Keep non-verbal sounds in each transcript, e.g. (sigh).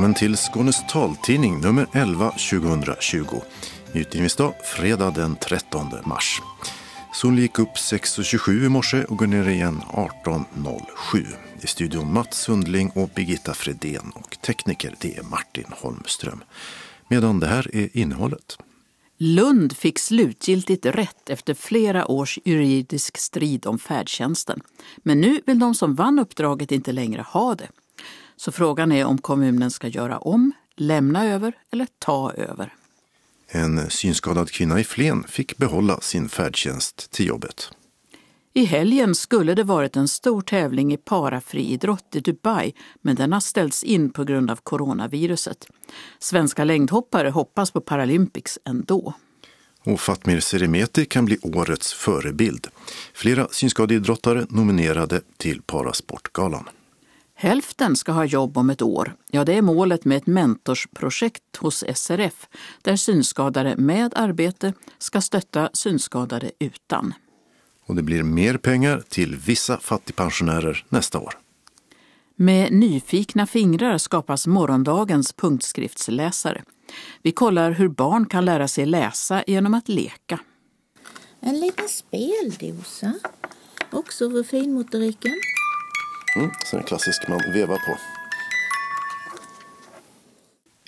Välkommen till Skånes taltidning nummer 11 2020. Utgivningsdag fredag den 13 mars. Solen gick upp 6.27 i morse och går ner igen 18.07. I studion Mats Sundling och Birgitta Fredén och tekniker det är Martin Holmström. Medan det här är innehållet. Lund fick slutgiltigt rätt efter flera års juridisk strid om färdtjänsten. Men nu vill de som vann uppdraget inte längre ha det. Så frågan är om kommunen ska göra om, lämna över eller ta över. En synskadad kvinna i Flen fick behålla sin färdtjänst till jobbet. I helgen skulle det varit en stor tävling i parafriidrott i Dubai, men den har ställts in på grund av coronaviruset. Svenska längdhoppare hoppas på Paralympics ändå. Och Fatmir Seremeti kan bli årets förebild. Flera synskadeidrottare nominerade till Parasportgalan. Hälften ska ha jobb om ett år. Ja, det är målet med ett mentorsprojekt hos SRF där synskadade med arbete ska stötta synskadade utan. Och det blir mer pengar till vissa fattigpensionärer nästa år. Med nyfikna fingrar skapas morgondagens punktskriftsläsare. Vi kollar hur barn kan lära sig läsa genom att leka. En liten speldosa, också för finmotoriken. Mm, så en klassisk man vevar på.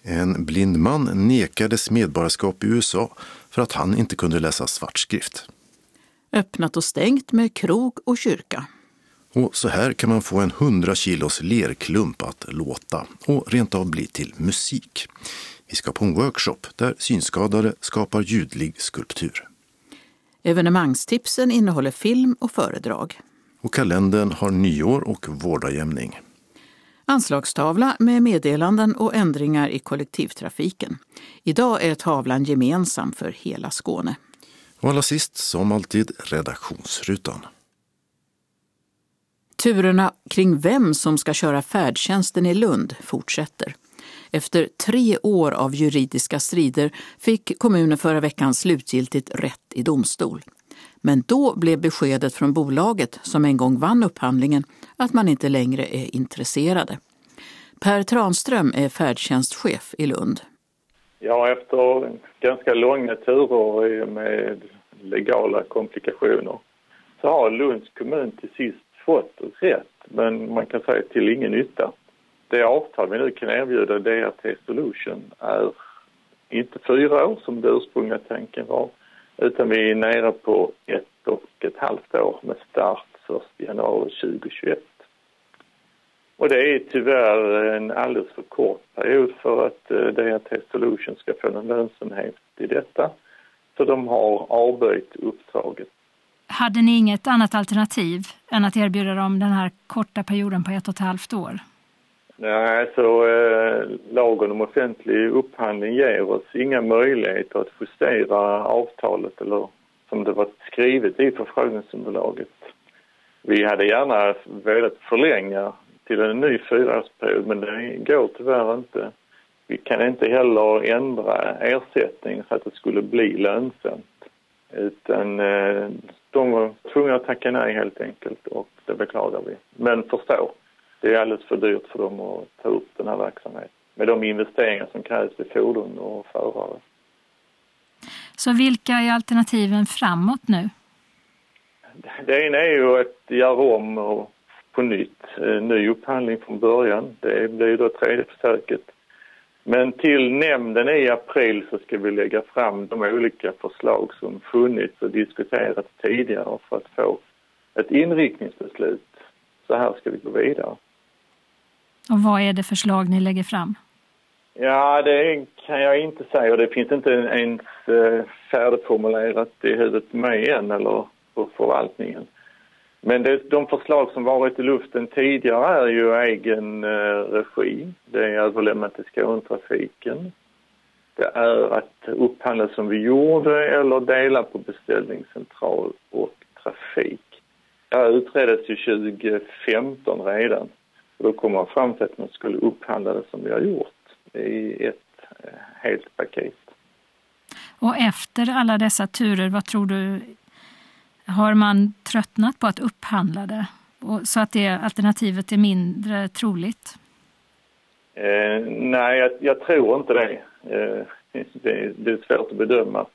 En blind man nekades medborgarskap i USA för att han inte kunde läsa svartskrift. Öppnat och stängt med krog och kyrka. Och så här kan man få en 100 kilos lerklump att låta och rent av bli till musik. Vi ska på en workshop där synskadade skapar ljudlig skulptur. Evenemangstipsen innehåller film och föredrag. Och kalendern har nyår och vårdagjämning. Anslagstavla med meddelanden och ändringar i kollektivtrafiken. Idag är tavlan gemensam för hela Skåne. Och allra sist, som alltid, redaktionsrutan. Turerna kring vem som ska köra färdtjänsten i Lund fortsätter. Efter tre år av juridiska strider fick kommunen förra veckan slutgiltigt rätt i domstol. Men då blev beskedet från bolaget, som en gång vann upphandlingen, att man inte längre är intresserade. Per Tranström är färdtjänstchef i Lund. Ja, efter ganska långa turer med legala komplikationer så har Lunds kommun till sist fått rätt, men man kan säga till ingen nytta. Det avtal vi nu kan erbjuda DRT Solution är inte fyra år som det ursprungliga tanken var, utan vi är nere på ett och ett halvt år med start 1 januari 2021. Och det är tyvärr en alldeles för kort period för att eh, DAT DRT Solution ska få någon lönsamhet i detta. Så de har avböjt uppdraget. Hade ni inget annat alternativ än att erbjuda dem den här korta perioden på ett och ett halvt år? Nej, så eh, lagen om offentlig upphandling ger oss inga möjligheter att justera avtalet eller som det var skrivet i förfrågningsunderlaget. Vi hade gärna velat förlänga till en ny fyraårsperiod men det går tyvärr inte. Vi kan inte heller ändra ersättningen så att det skulle bli lönsamt. Utan eh, de var tvungna att tacka nej helt enkelt och det beklagar vi. Men förstå, det är alldeles för dyrt för dem att ta upp den här verksamheten med de investeringar som krävs i fordon och förare. Så vilka är alternativen framåt nu? Det ena är ju att göra om och på nytt, ny upphandling från början. Det blir då tredje försöket. Men till nämnden i april så ska vi lägga fram de olika förslag som funnits och diskuterats tidigare för att få ett inriktningsbeslut. Så här ska vi gå vidare. Och vad är det förslag ni lägger fram? Ja, det kan jag inte säga och det finns inte ens eh, färdigformulerat i huvudet på mig än eller på förvaltningen. Men det, de förslag som varit i luften tidigare är ju egen eh, regi. Det är alltså överlämnat till Skånetrafiken. Det är att upphandla som vi gjorde eller dela på beställningscentral och trafik. Det här utreddes ju 2015 redan. Och då kom man fram till att man skulle upphandla det som vi har gjort i ett eh, helt paket. Och efter alla dessa turer, vad tror du har man tröttnat på att upphandla det så att det alternativet är mindre troligt? Eh, nej, jag, jag, tror inte det. Eh, (laughs) det. Det är svårt att bedöma.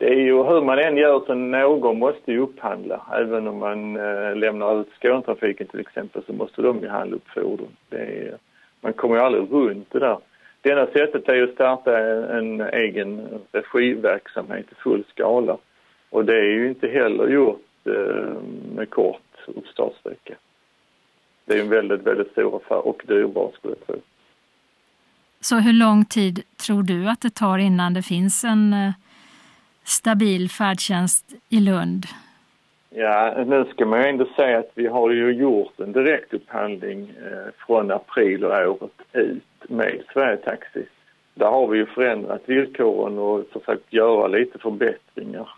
Det är ju hur man än gör så någon måste ju upphandla. Även om man eh, lämnar ut Skånetrafiken till exempel så måste de ju handla upp fordon. Är, man kommer ju aldrig runt det där. Det enda sättet är att starta en egen regiverksamhet i full skala. Och det är ju inte heller gjort eh, med kort uppstartsvecka. Det är en väldigt, väldigt stor affär och dyrbar skulle jag tro. Så hur lång tid tror du att det tar innan det finns en eh, stabil färdtjänst i Lund? Ja, nu ska man ju ändå säga att vi har ju gjort en direktupphandling eh, från april och året ut med Sverigetaxi. Där har vi ju förändrat villkoren och försökt göra lite förbättringar.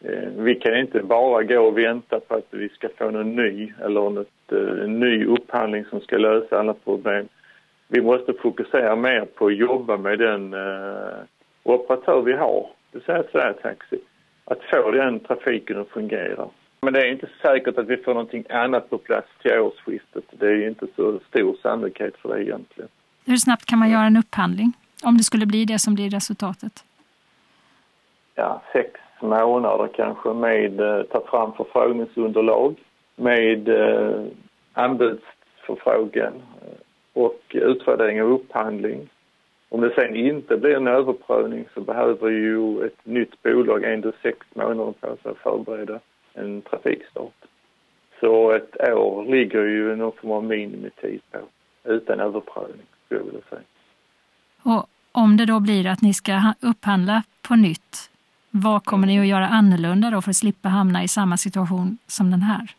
Eh, vi kan inte bara gå och vänta på att vi ska få någon ny eller något, en ny upphandling som ska lösa alla problem. Vi måste fokusera mer på att jobba med den eh, operatör vi har, säga Taxi. Att få den trafiken att fungera. Men det är inte säkert att vi får någonting annat på plats till årsskiftet. Det är inte så stor sannolikhet för det egentligen. Hur snabbt kan man göra en upphandling? Om det skulle bli det som blir resultatet? Ja, sex månader kanske med eh, ta fram förfrågningsunderlag med eh, anbudsförfrågan eh, och utvärdering av upphandling. Om det sen inte blir en överprövning så behöver ju ett nytt bolag ändå sex månader på sig att förbereda en trafikstart. Så ett år ligger ju någon form av minimitid på utan överprövning skulle jag vilja säga. Och om det då blir att ni ska upphandla på nytt, vad kommer ni att göra annorlunda då för att slippa hamna i samma situation som den här?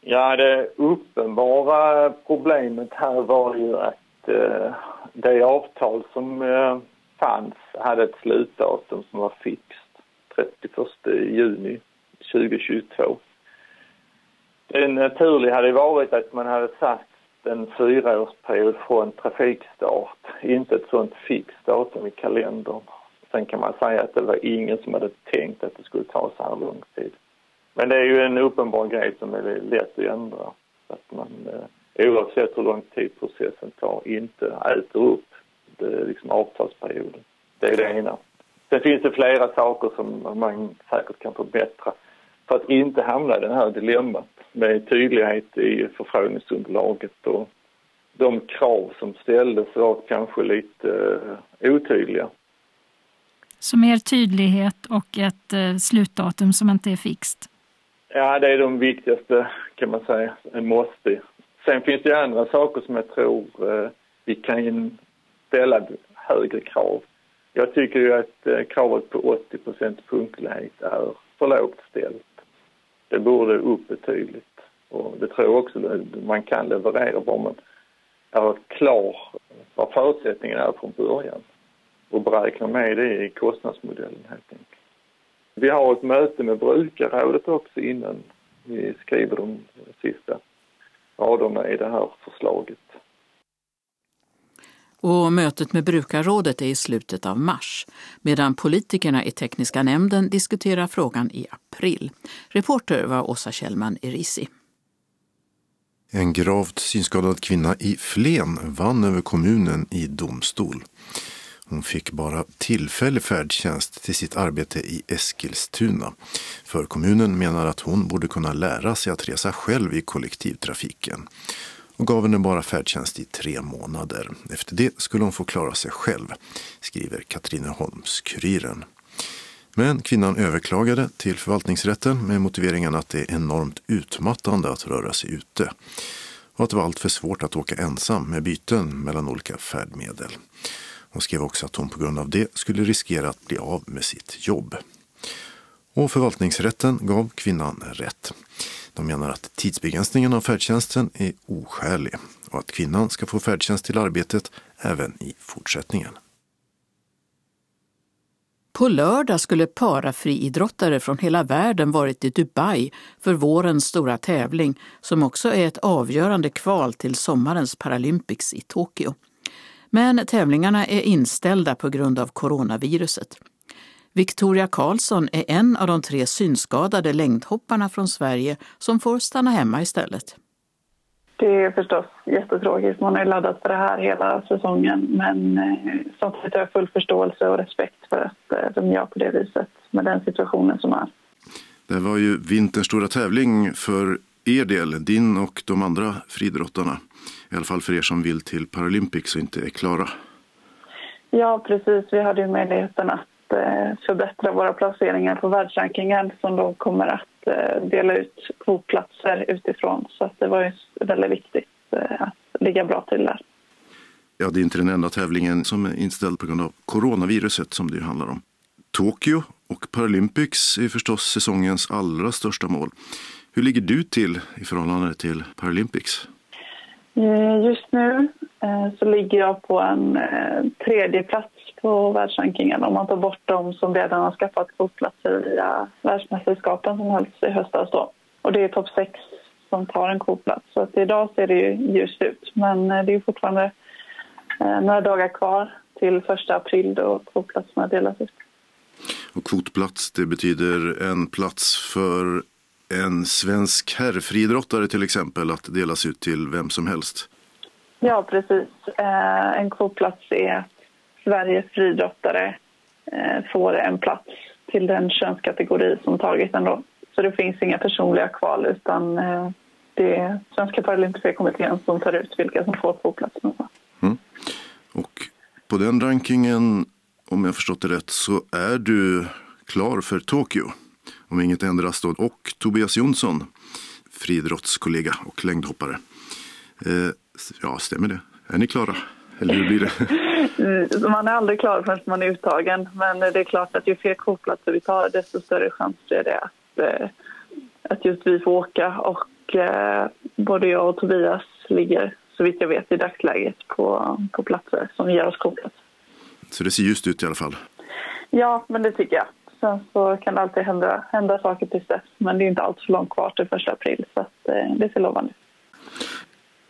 Ja, det uppenbara problemet här var ju att eh, det avtal som eh, fanns hade ett slutdatum som var fixt, 31 juni 2022. Det naturliga hade varit att man hade satt en fyraårsperiod från trafikstart, inte ett sånt fixt datum i kalendern. Sen kan man säga att det var ingen som hade tänkt att det skulle ta så här lång tid. Men det är ju en uppenbar grej som är lätt att ändra. Att man eh, oavsett hur lång tid processen tar inte äter upp det, liksom avtalsperioden. Det är det ena. Sen finns det flera saker som man säkert kan förbättra för att inte hamna i det här dilemmat med tydlighet i förfrågningsunderlaget och de krav som ställdes var kanske lite uh, otydliga. Så mer tydlighet och ett uh, slutdatum som inte är fixt? Ja, det är de viktigaste kan man säga, en måste. Sen finns det andra saker som jag tror eh, vi kan ställa högre krav. Jag tycker ju att eh, kravet på 80% punktlighet är för lågt ställt. Det borde upp betydligt. Och det tror jag också man kan leverera bara man är klar vad förutsättningen är från början och beräkna med det i kostnadsmodellen helt enkelt. Vi har ett möte med brukarrådet också innan vi skriver de sista raderna i det här förslaget. Och mötet med brukarrådet är i slutet av mars, medan politikerna i tekniska nämnden diskuterar frågan i april. Reporter var Åsa Kjellman Erisi. En gravt synskadad kvinna i Flen vann över kommunen i domstol. Hon fick bara tillfällig färdtjänst till sitt arbete i Eskilstuna. För kommunen menar att hon borde kunna lära sig att resa själv i kollektivtrafiken och gav henne bara färdtjänst i tre månader. Efter det skulle hon få klara sig själv, skriver Katrineholms-Kuriren. Men kvinnan överklagade till förvaltningsrätten med motiveringen att det är enormt utmattande att röra sig ute och att det var alltför svårt att åka ensam med byten mellan olika färdmedel. Hon skrev också att hon på grund av det skulle riskera att bli av med sitt jobb. Och förvaltningsrätten gav kvinnan rätt. De menar att tidsbegränsningen av färdtjänsten är oskälig och att kvinnan ska få färdtjänst till arbetet även i fortsättningen. På lördag skulle parafriidrottare från hela världen varit i Dubai för vårens stora tävling som också är ett avgörande kval till sommarens Paralympics i Tokyo. Men tävlingarna är inställda på grund av coronaviruset. Victoria Karlsson är en av de tre synskadade längdhopparna från Sverige som får stanna hemma istället. Det är förstås jättetråkigt. Man har laddat för det här hela säsongen. Men eh, samtidigt har jag full förståelse och respekt för att eh, de gör på det viset med den situationen som är. Det var ju vinterns stora tävling för er del, din och de andra friidrottarna. I alla fall för er som vill till Paralympics och inte är klara. Ja, precis. Vi hade ju möjligheten att eh, förbättra våra placeringar på världsrankingen som då kommer att eh, dela ut kvotplatser utifrån. Så det var ju väldigt viktigt eh, att ligga bra till där. Ja, det är inte den enda tävlingen som är inställd på grund av coronaviruset som det ju handlar om. Tokyo och Paralympics är förstås säsongens allra största mål. Hur ligger du till i förhållande till Paralympics? Eh, just nu eh, så ligger jag på en eh, tredje plats på världsrankingen om man tar bort de som redan har skaffat kvotplatser via världsmästerskapen som hölls i höstas. Då. Och det är topp sex som tar en kvotplats. Så att idag ser det ju ljust ut. Men det är fortfarande några dagar kvar till 1 april då kvotplatserna delas ut. Och kvotplats, det betyder en plats för en svensk herrfriidrottare till exempel att delas ut till vem som helst? Ja, precis. Eh, en kvotplats är att Sveriges friidrottare eh, får en plats till den könskategori som tagit den. Då. Så det finns inga personliga kval utan eh, det är Svenska Paralympiska kommittén som tar ut vilka som får kvotplatsen. Mm. Och på den rankingen, om jag förstått det rätt, så är du klar för Tokyo om inget ändras då. Och Tobias Jonsson, friidrottskollega och längdhoppare. Eh, ja, stämmer det? Är ni klara? Eller hur blir det? (laughs) man är aldrig klar förrän man är uttagen. Men det är klart att ju fler kvotplatser vi tar desto större chans är det att, eh, att just vi får åka. Och eh, både jag och Tobias ligger så vitt jag vet i dagsläget på, på platser som ger oss kvotplats. Så det ser ljust ut i alla fall? Ja, men det tycker jag. Sen så kan det alltid hända, hända saker tills dess. Men det är inte allt för långt kvar till första april så att, eh, det ser lovande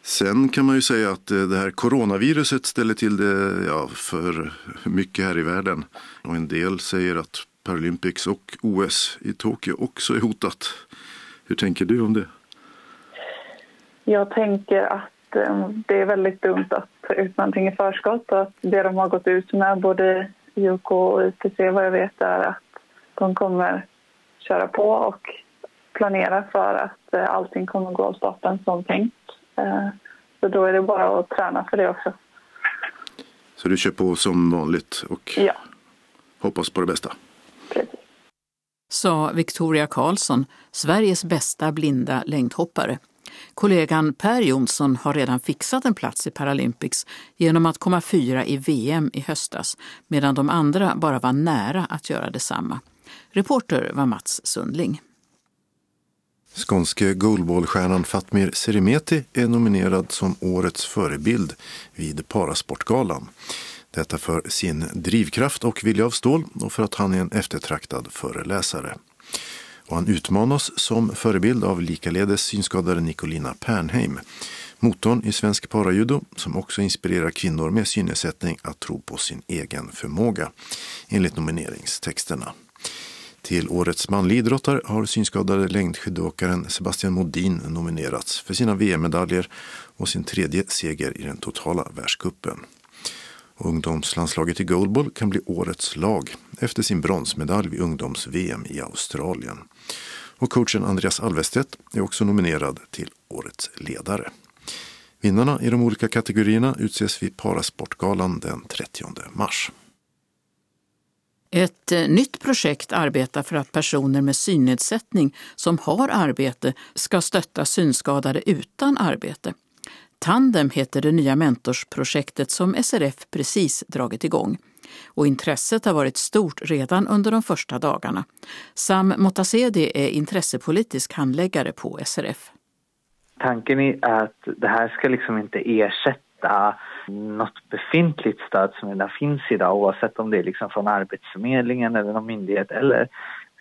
Sen kan man ju säga att eh, det här coronaviruset ställer till det ja, för mycket här i världen. Och en del säger att Paralympics och OS i Tokyo också är hotat. Hur tänker du om det? Jag tänker att eh, det är väldigt dumt att ta ut någonting i förskott och att det de har gått ut med, både IOK och ITC vad jag vet, är att de kommer köra på och planera för att eh, allting kommer gå av stapeln som tänkt. Eh, så då är det bara att träna för det också. Så du kör på som vanligt och ja. hoppas på det bästa? Precis. Sa Victoria Karlsson, Sveriges bästa blinda längdhoppare. Kollegan Per Jonsson har redan fixat en plats i Paralympics genom att komma fyra i VM i höstas, medan de andra bara var nära att göra detsamma. Reporter var Mats Sundling. Skånske goalballstjärnan Fatmir Serimeti är nominerad som årets förebild vid Parasportgalan. Detta för sin drivkraft och vilja av stål och för att han är en eftertraktad föreläsare. Och han utmanas som förebild av likaledes synskadade Nicolina Pernheim, motorn i svensk parajudo som också inspirerar kvinnor med synnedsättning att tro på sin egen förmåga, enligt nomineringstexterna. Till årets manlig idrottare har synskadade längdskidåkaren Sebastian Modin nominerats för sina VM-medaljer och sin tredje seger i den totala världskuppen. Ungdomslandslaget i goalball kan bli årets lag efter sin bronsmedalj vid ungdoms-VM i Australien. Och coachen Andreas Alvestedt är också nominerad till årets ledare. Vinnarna i de olika kategorierna utses vid Parasportgalan den 30 mars. Ett eh, nytt projekt arbetar för att personer med synnedsättning som har arbete ska stötta synskadade utan arbete. Tandem heter det nya mentorsprojektet som SRF precis dragit igång. Och intresset har varit stort redan under de första dagarna. Sam Motasedi är intressepolitisk handläggare på SRF. Tanken är att det här ska liksom inte ersätta något befintligt stöd som redan finns idag oavsett om det är liksom från Arbetsförmedlingen eller någon myndighet eller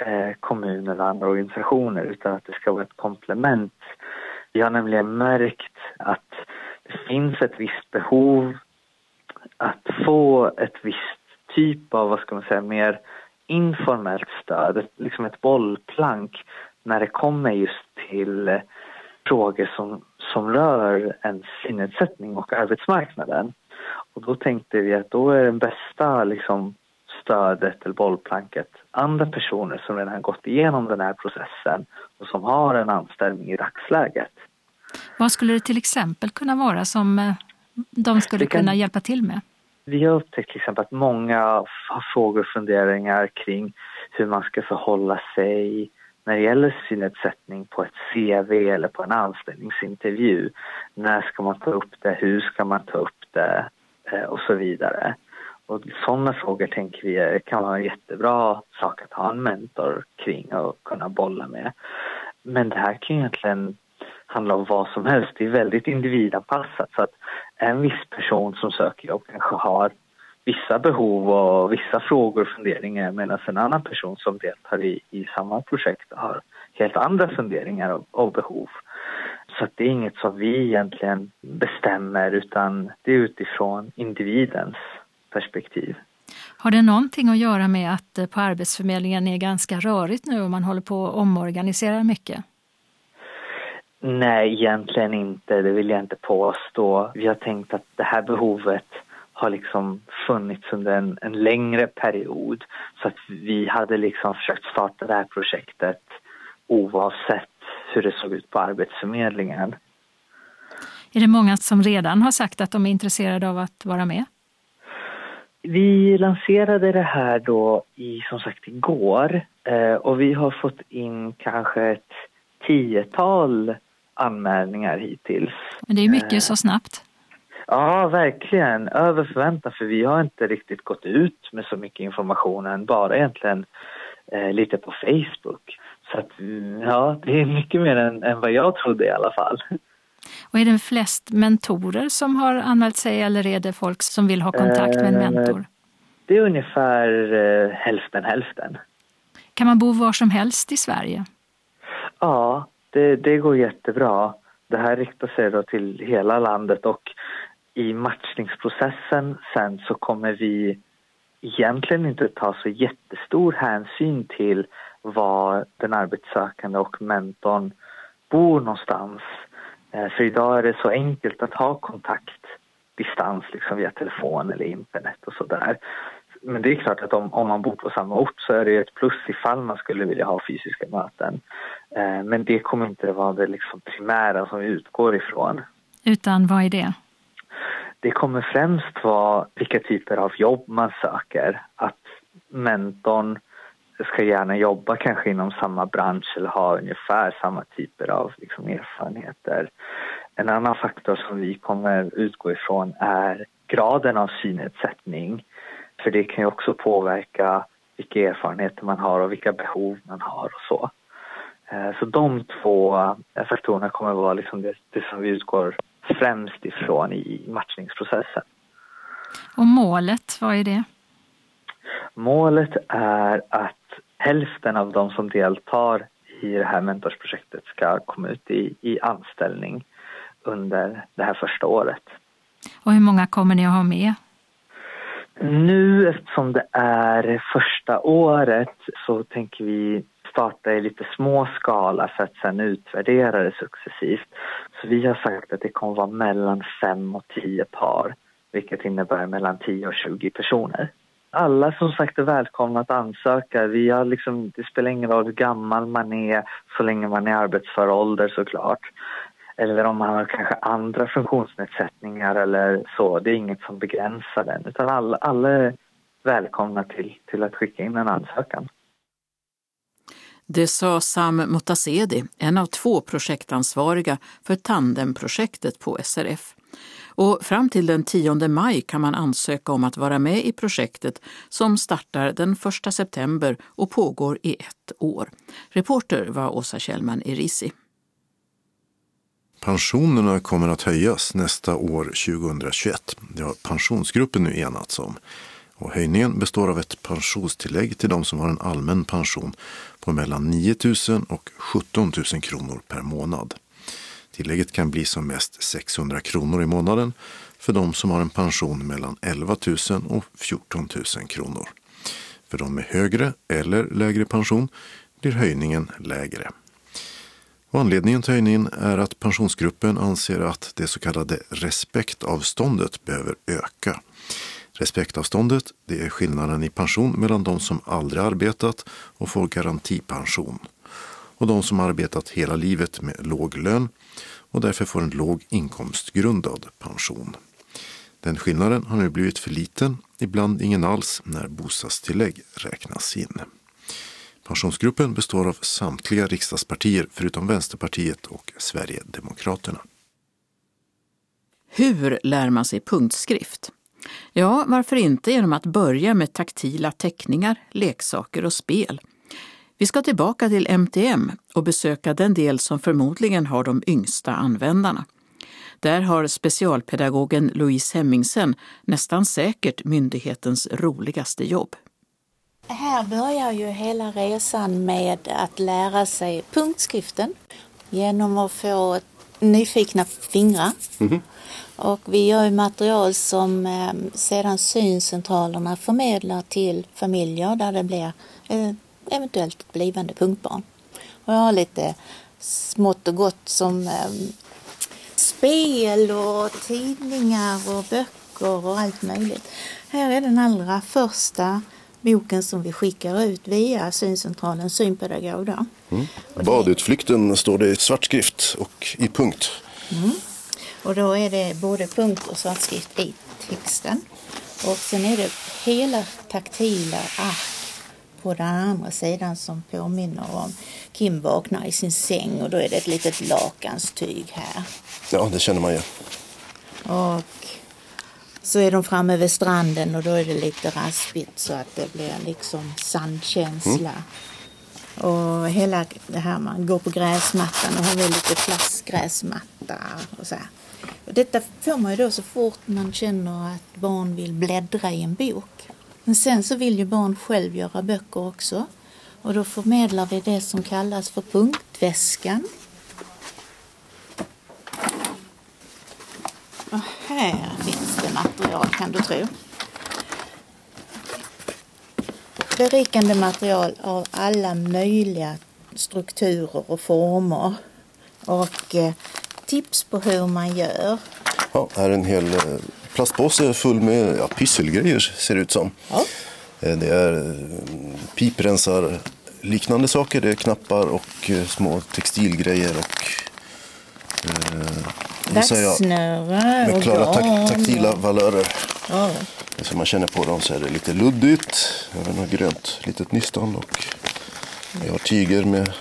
eh, kommun eller andra organisationer utan att det ska vara ett komplement. Vi har nämligen märkt att det finns ett visst behov att få ett visst typ av, vad ska man säga, mer informellt stöd, liksom ett bollplank när det kommer just till eh, frågor som som rör en synnedsättning och arbetsmarknaden. Och då tänkte vi att då är den bästa liksom, stödet eller bollplanket andra personer som redan har gått igenom den här processen och som har en anställning i dagsläget. Vad skulle det till exempel kunna vara som eh, de skulle kan... kunna hjälpa till med? Vi har upptäckt till exempel att många har frågor och funderingar kring hur man ska förhålla sig när det gäller synnedsättning på ett CV eller på en anställningsintervju. När ska man ta upp det? Hur ska man ta upp det? Eh, och så vidare. Och sådana frågor tänker vi kan vara en jättebra sak att ha en mentor kring och kunna bolla med. Men det här kan egentligen handla om vad som helst. Det är väldigt individanpassat så att en viss person som söker jobb kanske har vissa behov och vissa frågor och funderingar medan en annan person som deltar i, i samma projekt har helt andra funderingar och, och behov. Så det är inget som vi egentligen bestämmer utan det är utifrån individens perspektiv. Har det någonting att göra med att på Arbetsförmedlingen är ganska rörigt nu och man håller på att omorganisera mycket? Nej, egentligen inte. Det vill jag inte påstå. Vi har tänkt att det här behovet har liksom funnits under en, en längre period. Så att vi hade liksom försökt starta det här projektet oavsett hur det såg ut på Arbetsförmedlingen. Är det många som redan har sagt att de är intresserade av att vara med? Vi lanserade det här då i, som sagt igår eh, och vi har fått in kanske ett tiotal anmälningar hittills. Men det är mycket eh, så snabbt. Ja, verkligen. Över förväntan, för vi har inte riktigt gått ut med så mycket information än bara egentligen eh, lite på Facebook. Så att, mm, ja, det är mycket mer än, än vad jag trodde i alla fall. Och är det flest mentorer som har anmält sig eller är det folk som vill ha kontakt med en eh, mentor? Det är ungefär eh, hälften hälften. Kan man bo var som helst i Sverige? Ja, det, det går jättebra. Det här riktar sig då till hela landet och i matchningsprocessen sen så kommer vi egentligen inte ta så jättestor hänsyn till var den arbetssökande och mentorn bor någonstans. Eh, för idag är det så enkelt att ha kontakt distans liksom via telefon eller internet och sådär. Men det är klart att om, om man bor på samma ort så är det ett plus ifall man skulle vilja ha fysiska möten. Eh, men det kommer inte vara det liksom primära som vi utgår ifrån. Utan vad är det? Det kommer främst vara vilka typer av jobb man söker. Att mentorn ska gärna jobba kanske inom samma bransch eller ha ungefär samma typer av liksom, erfarenheter. En annan faktor som vi kommer utgå ifrån är graden av synnedsättning. För det kan ju också påverka vilka erfarenheter man har och vilka behov man har och så. Eh, så de två eh, faktorerna kommer att vara liksom det, det som vi utgår främst ifrån i matchningsprocessen. Och målet, vad är det? Målet är att hälften av de som deltar i det här mentorsprojektet ska komma ut i, i anställning under det här första året. Och hur många kommer ni att ha med? Nu eftersom det är första året så tänker vi starta i lite små skala för att sen utvärdera det successivt. Så vi har sagt att det kommer vara mellan fem och tio par, vilket innebär mellan 10 och 20 personer. Alla som sagt är välkomna att ansöka. Vi har liksom, det spelar ingen roll hur gammal man är så länge man är arbetsför ålder såklart. Eller om man har kanske andra funktionsnedsättningar eller så. Det är inget som begränsar den utan alla, alla är välkomna till, till att skicka in en ansökan. Det sa Sam Motasedi, en av två projektansvariga för Tandemprojektet på SRF. Och fram till den 10 maj kan man ansöka om att vara med i projektet som startar den 1 september och pågår i ett år. Reporter var Åsa Kjellman Erisi. Pensionerna kommer att höjas nästa år 2021. Det har Pensionsgruppen nu enats om. Och höjningen består av ett pensionstillägg till de som har en allmän pension på mellan 9 000 och 17 000 kronor per månad. Tillägget kan bli som mest 600 kronor i månaden för de som har en pension mellan 11 000 och 14 000 kronor. För de med högre eller lägre pension blir höjningen lägre. Och anledningen till höjningen är att pensionsgruppen anser att det så kallade respektavståndet behöver öka. Respektavståndet det är skillnaden i pension mellan de som aldrig arbetat och får garantipension och de som arbetat hela livet med låg lön och därför får en låg inkomstgrundad pension. Den skillnaden har nu blivit för liten, ibland ingen alls, när bostadstillägg räknas in. Pensionsgruppen består av samtliga riksdagspartier förutom Vänsterpartiet och Sverigedemokraterna. Hur lär man sig punktskrift? Ja, varför inte genom att börja med taktila teckningar, leksaker och spel. Vi ska tillbaka till MTM och besöka den del som förmodligen har de yngsta användarna. Där har specialpedagogen Louise Hemmingsen nästan säkert myndighetens roligaste jobb. Här börjar ju hela resan med att lära sig punktskriften genom att få nyfikna fingrar. Mm. Och vi gör material som eh, sedan syncentralerna förmedlar till familjer där det blir eh, eventuellt ett blivande punktbarn. Och jag har lite smått och gott som eh, spel och tidningar och böcker och allt möjligt. Här är den allra första boken som vi skickar ut via syncentralen Synpedagog. Mm. Badutflykten står det i svartskrift och i punkt. Mm. Och då är det både punkt och svartskrift i texten. Och sen är det hela taktila ark på den andra sidan som påminner om Kim vaknar i sin säng och då är det ett litet lakanstyg här. Ja, det känner man ju. Och så är de framme vid stranden och då är det lite raspigt så att det blir liksom sandkänsla. Mm. Och hela det här man går på gräsmattan och har väl lite plastgräsmatta och så här. Detta får man ju då så fort man känner att barn vill bläddra i en bok. Men sen så vill ju barn själv göra böcker också. Och då förmedlar vi det som kallas för punktväskan. Och här finns det material kan du tro. Berikande material av alla möjliga strukturer och former. Och eh, tips på hur man gör. Ja, här är en hel eh, plastpåse full med ja, pysselgrejer ser det ut som. Ja. Eh, det är eh, piprensar liknande saker. Det är knappar och små textilgrejer och Vaxsnöre Med klara tak taktila valörer. Ja. Så man känner på dem så är det lite luddigt. Jag har grönt litet nystan och jag har tyger med,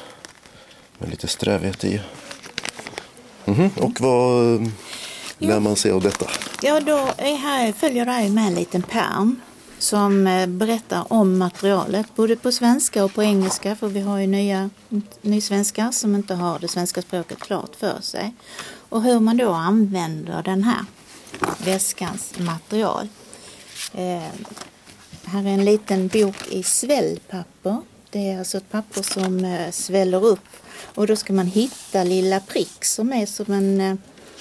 med lite strävhet i. Mm -hmm. Och vad lär man sig av detta? Ja, då är här, följer det med en liten pärm som eh, berättar om materialet både på svenska och på engelska för vi har ju nya nysvenskar som inte har det svenska språket klart för sig. Och hur man då använder den här väskans material. Eh, här är en liten bok i svällpapper. Det är alltså ett papper som eh, sväller upp och då ska man hitta lilla prick som är som en eh,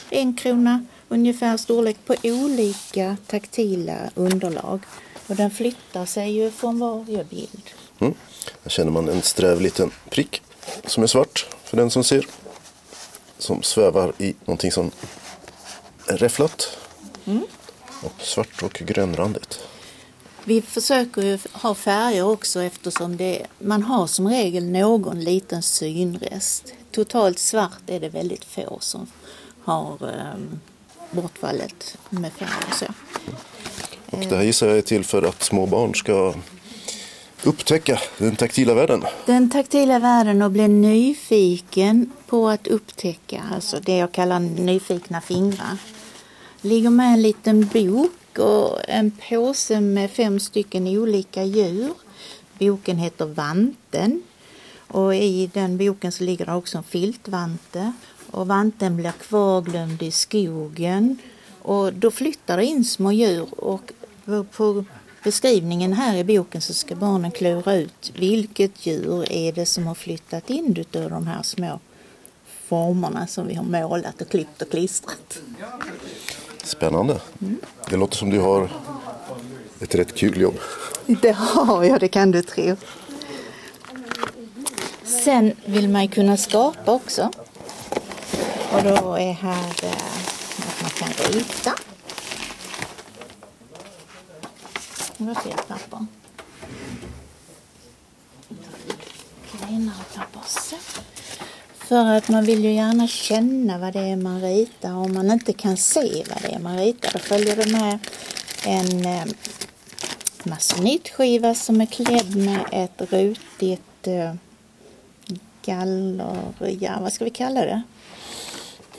en krona ungefär storlek på olika taktila underlag. Och den flyttar sig ju från varje bild. Mm. Här känner man en sträv liten prick som är svart för den som ser. Som svävar i någonting som är räfflat. Mm. Och svart och grönrandigt. Vi försöker ju ha färger också eftersom det, man har som regel någon liten synrest. Totalt svart är det väldigt få som har um, bortfallet med färg och så. Och det här gissar jag är till för att små barn ska upptäcka den taktila världen. Den taktila världen och bli nyfiken på att upptäcka, alltså det jag kallar nyfikna fingrar. ligger med en liten bok och en påse med fem stycken olika djur. Boken heter Vanten och i den boken så ligger det också en filtvante och vanten blir kvarglömd i skogen. Och då flyttar det in små djur och på beskrivningen här i boken så ska barnen klura ut vilket djur är det som har flyttat in utav de här små formerna som vi har målat och klippt och klistrat. Spännande. Mm. Det låter som du har ett rätt kul jobb. Det har jag, det kan du tro. Sen vill man ju kunna skapa också. Och då är här eh, att man kan rita. Det var fel papper. Klenare papper. Så. För att man vill ju gärna känna vad det är man ritar. Om man inte kan se vad det är man ritar då följer det med en eh, masonitskiva som är klädd med ett rutigt eh, galler, ja vad ska vi kalla det?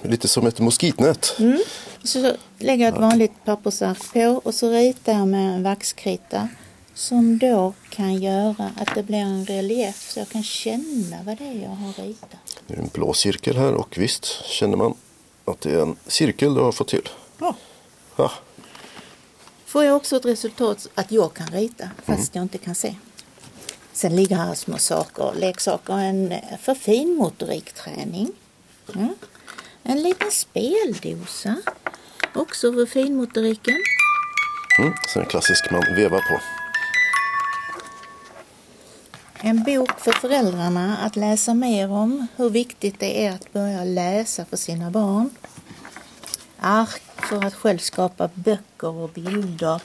Lite som ett moskitnät. Mm. Så lägger jag ett vanligt pappersark på och så ritar jag med en vaxkrita som då kan göra att det blir en relief så jag kan känna vad det är jag har ritat. Det är en blå cirkel här och visst känner man att det är en cirkel du har fått till. Ja. Ja, Får jag också ett resultat att jag kan rita fast jag inte kan se. Sen ligger här små saker, leksaker, en eh, för finmotorikträning. Mm. En liten speldosa, också för finmotoriken. mm. så en klassisk man vevar på. En bok för föräldrarna att läsa mer om hur viktigt det är att börja läsa för sina barn. Ark för att själv skapa böcker och bilder.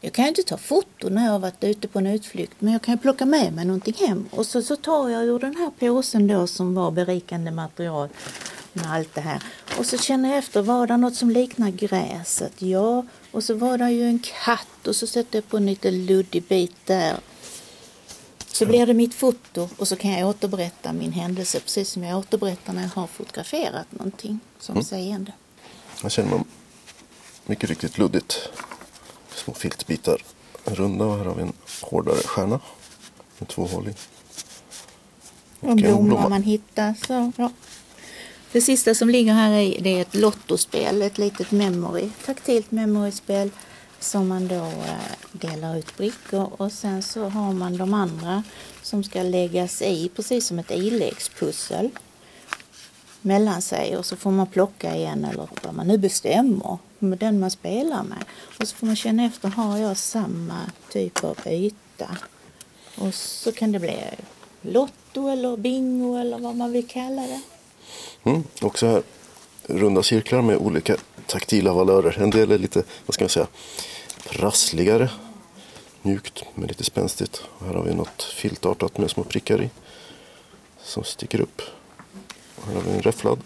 Jag kan ju inte ta foton när jag har varit ute på en utflykt men jag kan ju plocka med mig någonting hem. Och så, så tar jag ur den här påsen då som var berikande material med allt det här. Och så känner jag efter, var det något som liknar gräset? Ja. Och så var det ju en katt och så sätter jag på en liten luddig bit där. Så blir det mitt foto och så kan jag återberätta min händelse precis som jag återberättar när jag har fotograferat någonting som seende. Här känner man mycket riktigt luddigt. Små filtbitar runda och här har vi en hårdare stjärna med tvåhålig. Och en blommor blomma. man hittar. Så, ja. Det sista som ligger här i det är ett lottospel, ett litet memory, taktilt memoryspel som man då eh, delar ut brickor och sen så har man de andra som ska läggas i precis som ett iläggspussel mellan sig och så får man plocka igen eller vad man nu bestämmer med den man spelar med. Och så får man känna efter, har jag samma typ av yta? Och så kan det bli lotto eller bingo eller vad man vill kalla det. Mm. Också här runda cirklar med olika taktila valörer. En del är lite, vad ska man säga, prassligare. Mjukt men lite spänstigt. Och här har vi något filtartat med små prickar i. Som sticker upp. Och här har vi en räfflad.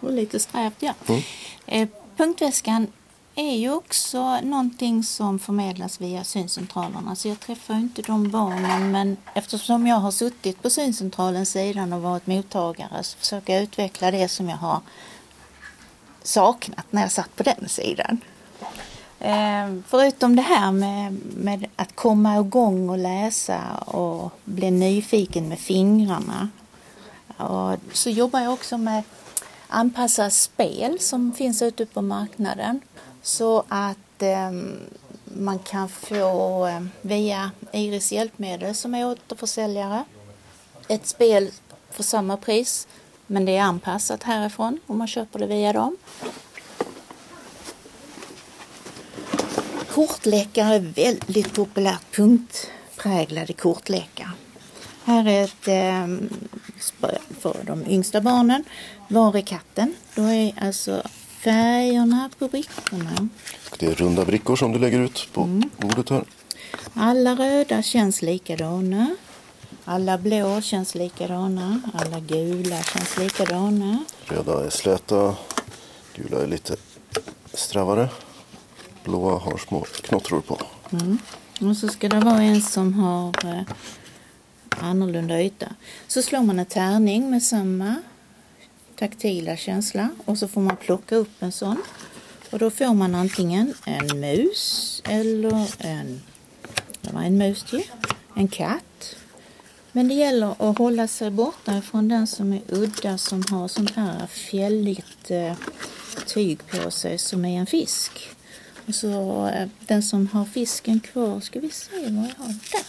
Och lite strävt, ja. Mm. Eh, punktväskan är ju också någonting som förmedlas via syncentralerna. Så jag träffar ju inte de barnen men eftersom jag har suttit på syncentralens sidan och varit mottagare så försöker jag utveckla det som jag har saknat när jag satt på den sidan. Eh, förutom det här med, med att komma igång och läsa och bli nyfiken med fingrarna och så jobbar jag också med anpassa spel som finns ute på marknaden så att eh, man kan få ehm, via Iris hjälpmedel som är återförsäljare ett spel för samma pris men det är anpassat härifrån om man köper det via dem. Kortlekar är väldigt populärt, punktpräglade kortlekar. Här är ett eh, spel för de yngsta barnen. Var är katten? Då är alltså färgerna på brickorna. Det är runda brickor som du lägger ut på bordet här. Alla röda känns likadana. Alla blå känns likadana. Alla gula känns likadana. Röda är släta, gula är lite strävare. Blåa har små knottror på. Mm. Och så ska det vara en som har eh, annorlunda yta. Så slår man en tärning med samma taktila känsla och så får man plocka upp en sån. Och då får man antingen en mus eller en, det var en mus till, en katt. Men det gäller att hålla sig borta från den som är udda som har sånt här fjälligt eh, tyg på sig som är en fisk. Och så eh, den som har fisken kvar, ska vi se vad jag har där.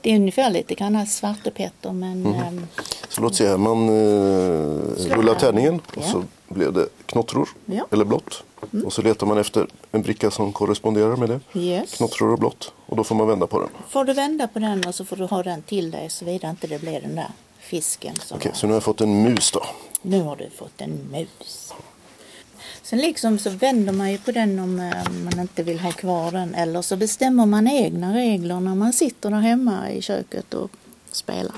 Det är ungefär lite grann svartepetter men ehm, Så låt här, man eh, rullar tärningen och Ja. så blev det knottror Ja. eller blått. Och så letar man efter en bricka som korresponderar med det. yes. Knottror och blått. Och då får man vända på den. får du vända på den och så får du ha den till dig såvida inte det blir den där fisken. Okej, okay, så nu har jag fått en mus då? Nu har du fått en mus. Sen liksom så vänder man ju på den om eh, man inte vill ha kvar den eller så bestämmer man egna regler när man sitter där hemma i köket och spelar.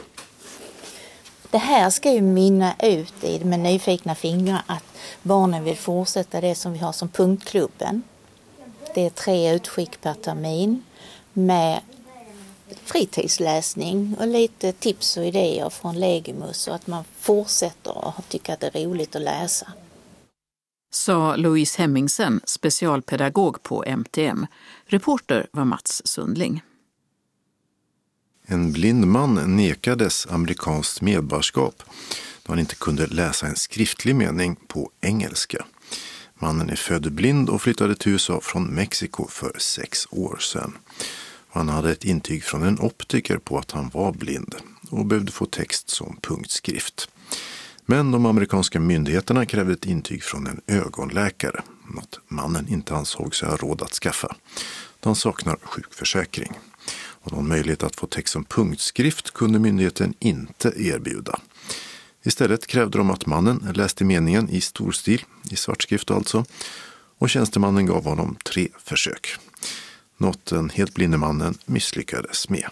Det här ska ju mynna ut i med nyfikna fingrar att barnen vill fortsätta det som vi har som punktklubben. Det är tre utskick per termin med fritidsläsning och lite tips och idéer från Legimus och att man fortsätter att tycka att det är roligt att läsa. Sa Louise Hemmingsen, specialpedagog på MTM. Reporter var Mats Sundling. En blind man nekades amerikanskt medborgarskap då han inte kunde läsa en skriftlig mening på engelska. Mannen är född blind och flyttade till USA från Mexiko för sex år sedan. Han hade ett intyg från en optiker på att han var blind och behövde få text som punktskrift. Men de amerikanska myndigheterna krävde ett intyg från en ögonläkare, något mannen inte ansåg sig ha råd att skaffa. Han saknar sjukförsäkring. Och någon möjlighet att få text som punktskrift kunde myndigheten inte erbjuda. Istället krävde de att mannen läste meningen i storstil, i svartskrift alltså, och tjänstemannen gav honom tre försök. Något den helt blinde mannen misslyckades med.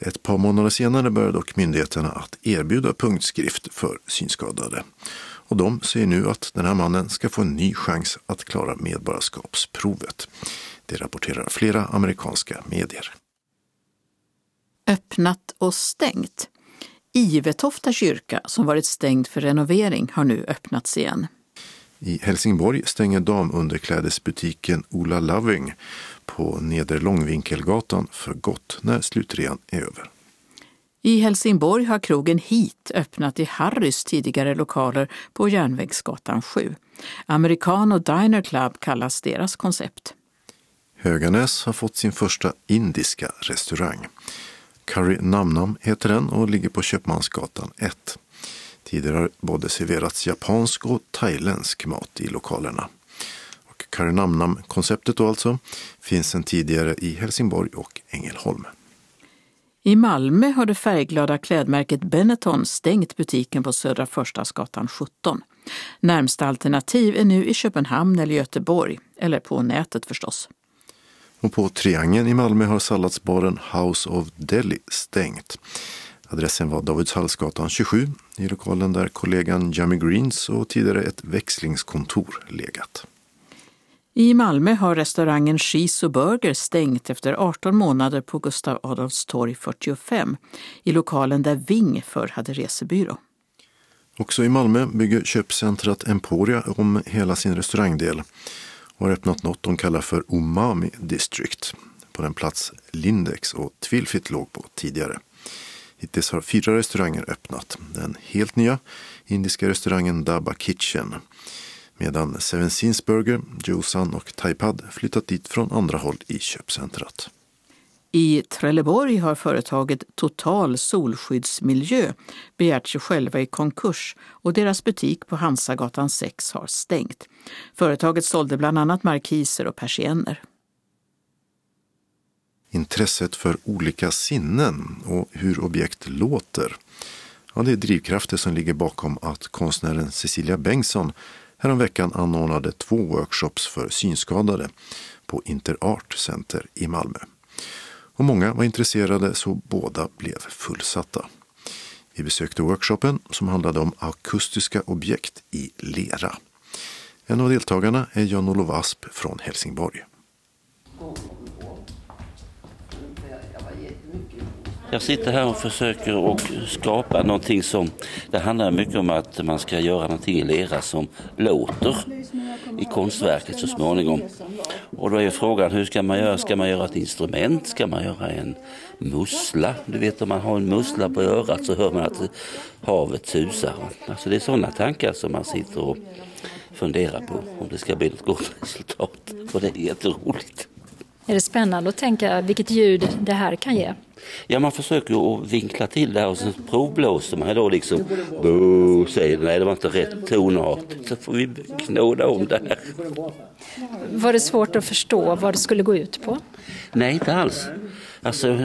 Ett par månader senare började dock myndigheterna att erbjuda punktskrift för synskadade. Och de säger nu att den här mannen ska få en ny chans att klara medborgarskapsprovet. Det rapporterar flera amerikanska medier. Öppnat och stängt. Ivetofta kyrka, som varit stängd för renovering, har nu öppnats igen. I Helsingborg stänger damunderklädesbutiken Ola Loving på Nedre Långvinkelgatan för gott när slutrean är över. I Helsingborg har krogen Hit öppnat i Harrys tidigare lokaler på Järnvägsgatan 7. Americano Diner Club kallas deras koncept. Höganäs har fått sin första indiska restaurang. Curry Namnam heter den och ligger på Köpmansgatan 1. Tidigare har både serverats japansk och thailändsk mat i lokalerna. Och Curry Namnam-konceptet då alltså finns sedan tidigare i Helsingborg och Ängelholm. I Malmö har det färgglada klädmärket Benetton stängt butiken på Södra Förstadsgatan 17. Närmsta alternativ är nu i Köpenhamn eller Göteborg, eller på nätet förstås. Och på Triangeln i Malmö har salladsbaren House of Deli stängt. Adressen var Davidshallsgatan 27 i lokalen där kollegan Jamie Greens och tidigare ett växlingskontor legat. I Malmö har restaurangen Cheese Burger stängt efter 18 månader på Gustav Adolfs torg 45 i lokalen där Ving förr hade resebyrå. Också i Malmö bygger köpcentret Emporia om hela sin restaurangdel och har öppnat något de kallar för Umami District på den plats Lindex och Twilfit låg på tidigare. Hittills har fyra restauranger öppnat. Den helt nya indiska restaurangen Daba Kitchen medan Seven Seas Burger, Josan och Taipad flyttat dit från andra håll i köpcentrat. I Trelleborg har företaget Total Solskyddsmiljö begärt sig själva i konkurs och deras butik på Hansagatan 6 har stängt. Företaget sålde bland annat markiser och persienner. Intresset för olika sinnen och hur objekt låter. Ja, det är drivkrafter som ligger bakom att konstnären Cecilia Bengtsson häromveckan anordnade två workshops för synskadade på Interart Center i Malmö. Och många var intresserade så båda blev fullsatta. Vi besökte workshopen som handlade om akustiska objekt i lera. En av deltagarna är Jan-Olof Asp från Helsingborg. Jag sitter här och försöker att skapa någonting som, det handlar mycket om att man ska göra någonting i lera som låter i konstverket så småningom. Och då är frågan, hur ska man göra? Ska man göra ett instrument? Ska man göra en mussla? Du vet om man har en mussla på örat så hör man att havet susar. Alltså det är sådana tankar som man sitter och funderar på om det ska bli något gott resultat. Och det är jätteroligt. Är det spännande att tänka vilket ljud det här kan ge? Ja, man försöker att vinkla till det här och sen provblåser man då liksom. Säger nej det var inte rätt tonart. Så får vi knåda om det här. Var det svårt att förstå vad det skulle gå ut på? Nej, inte alls. Alltså,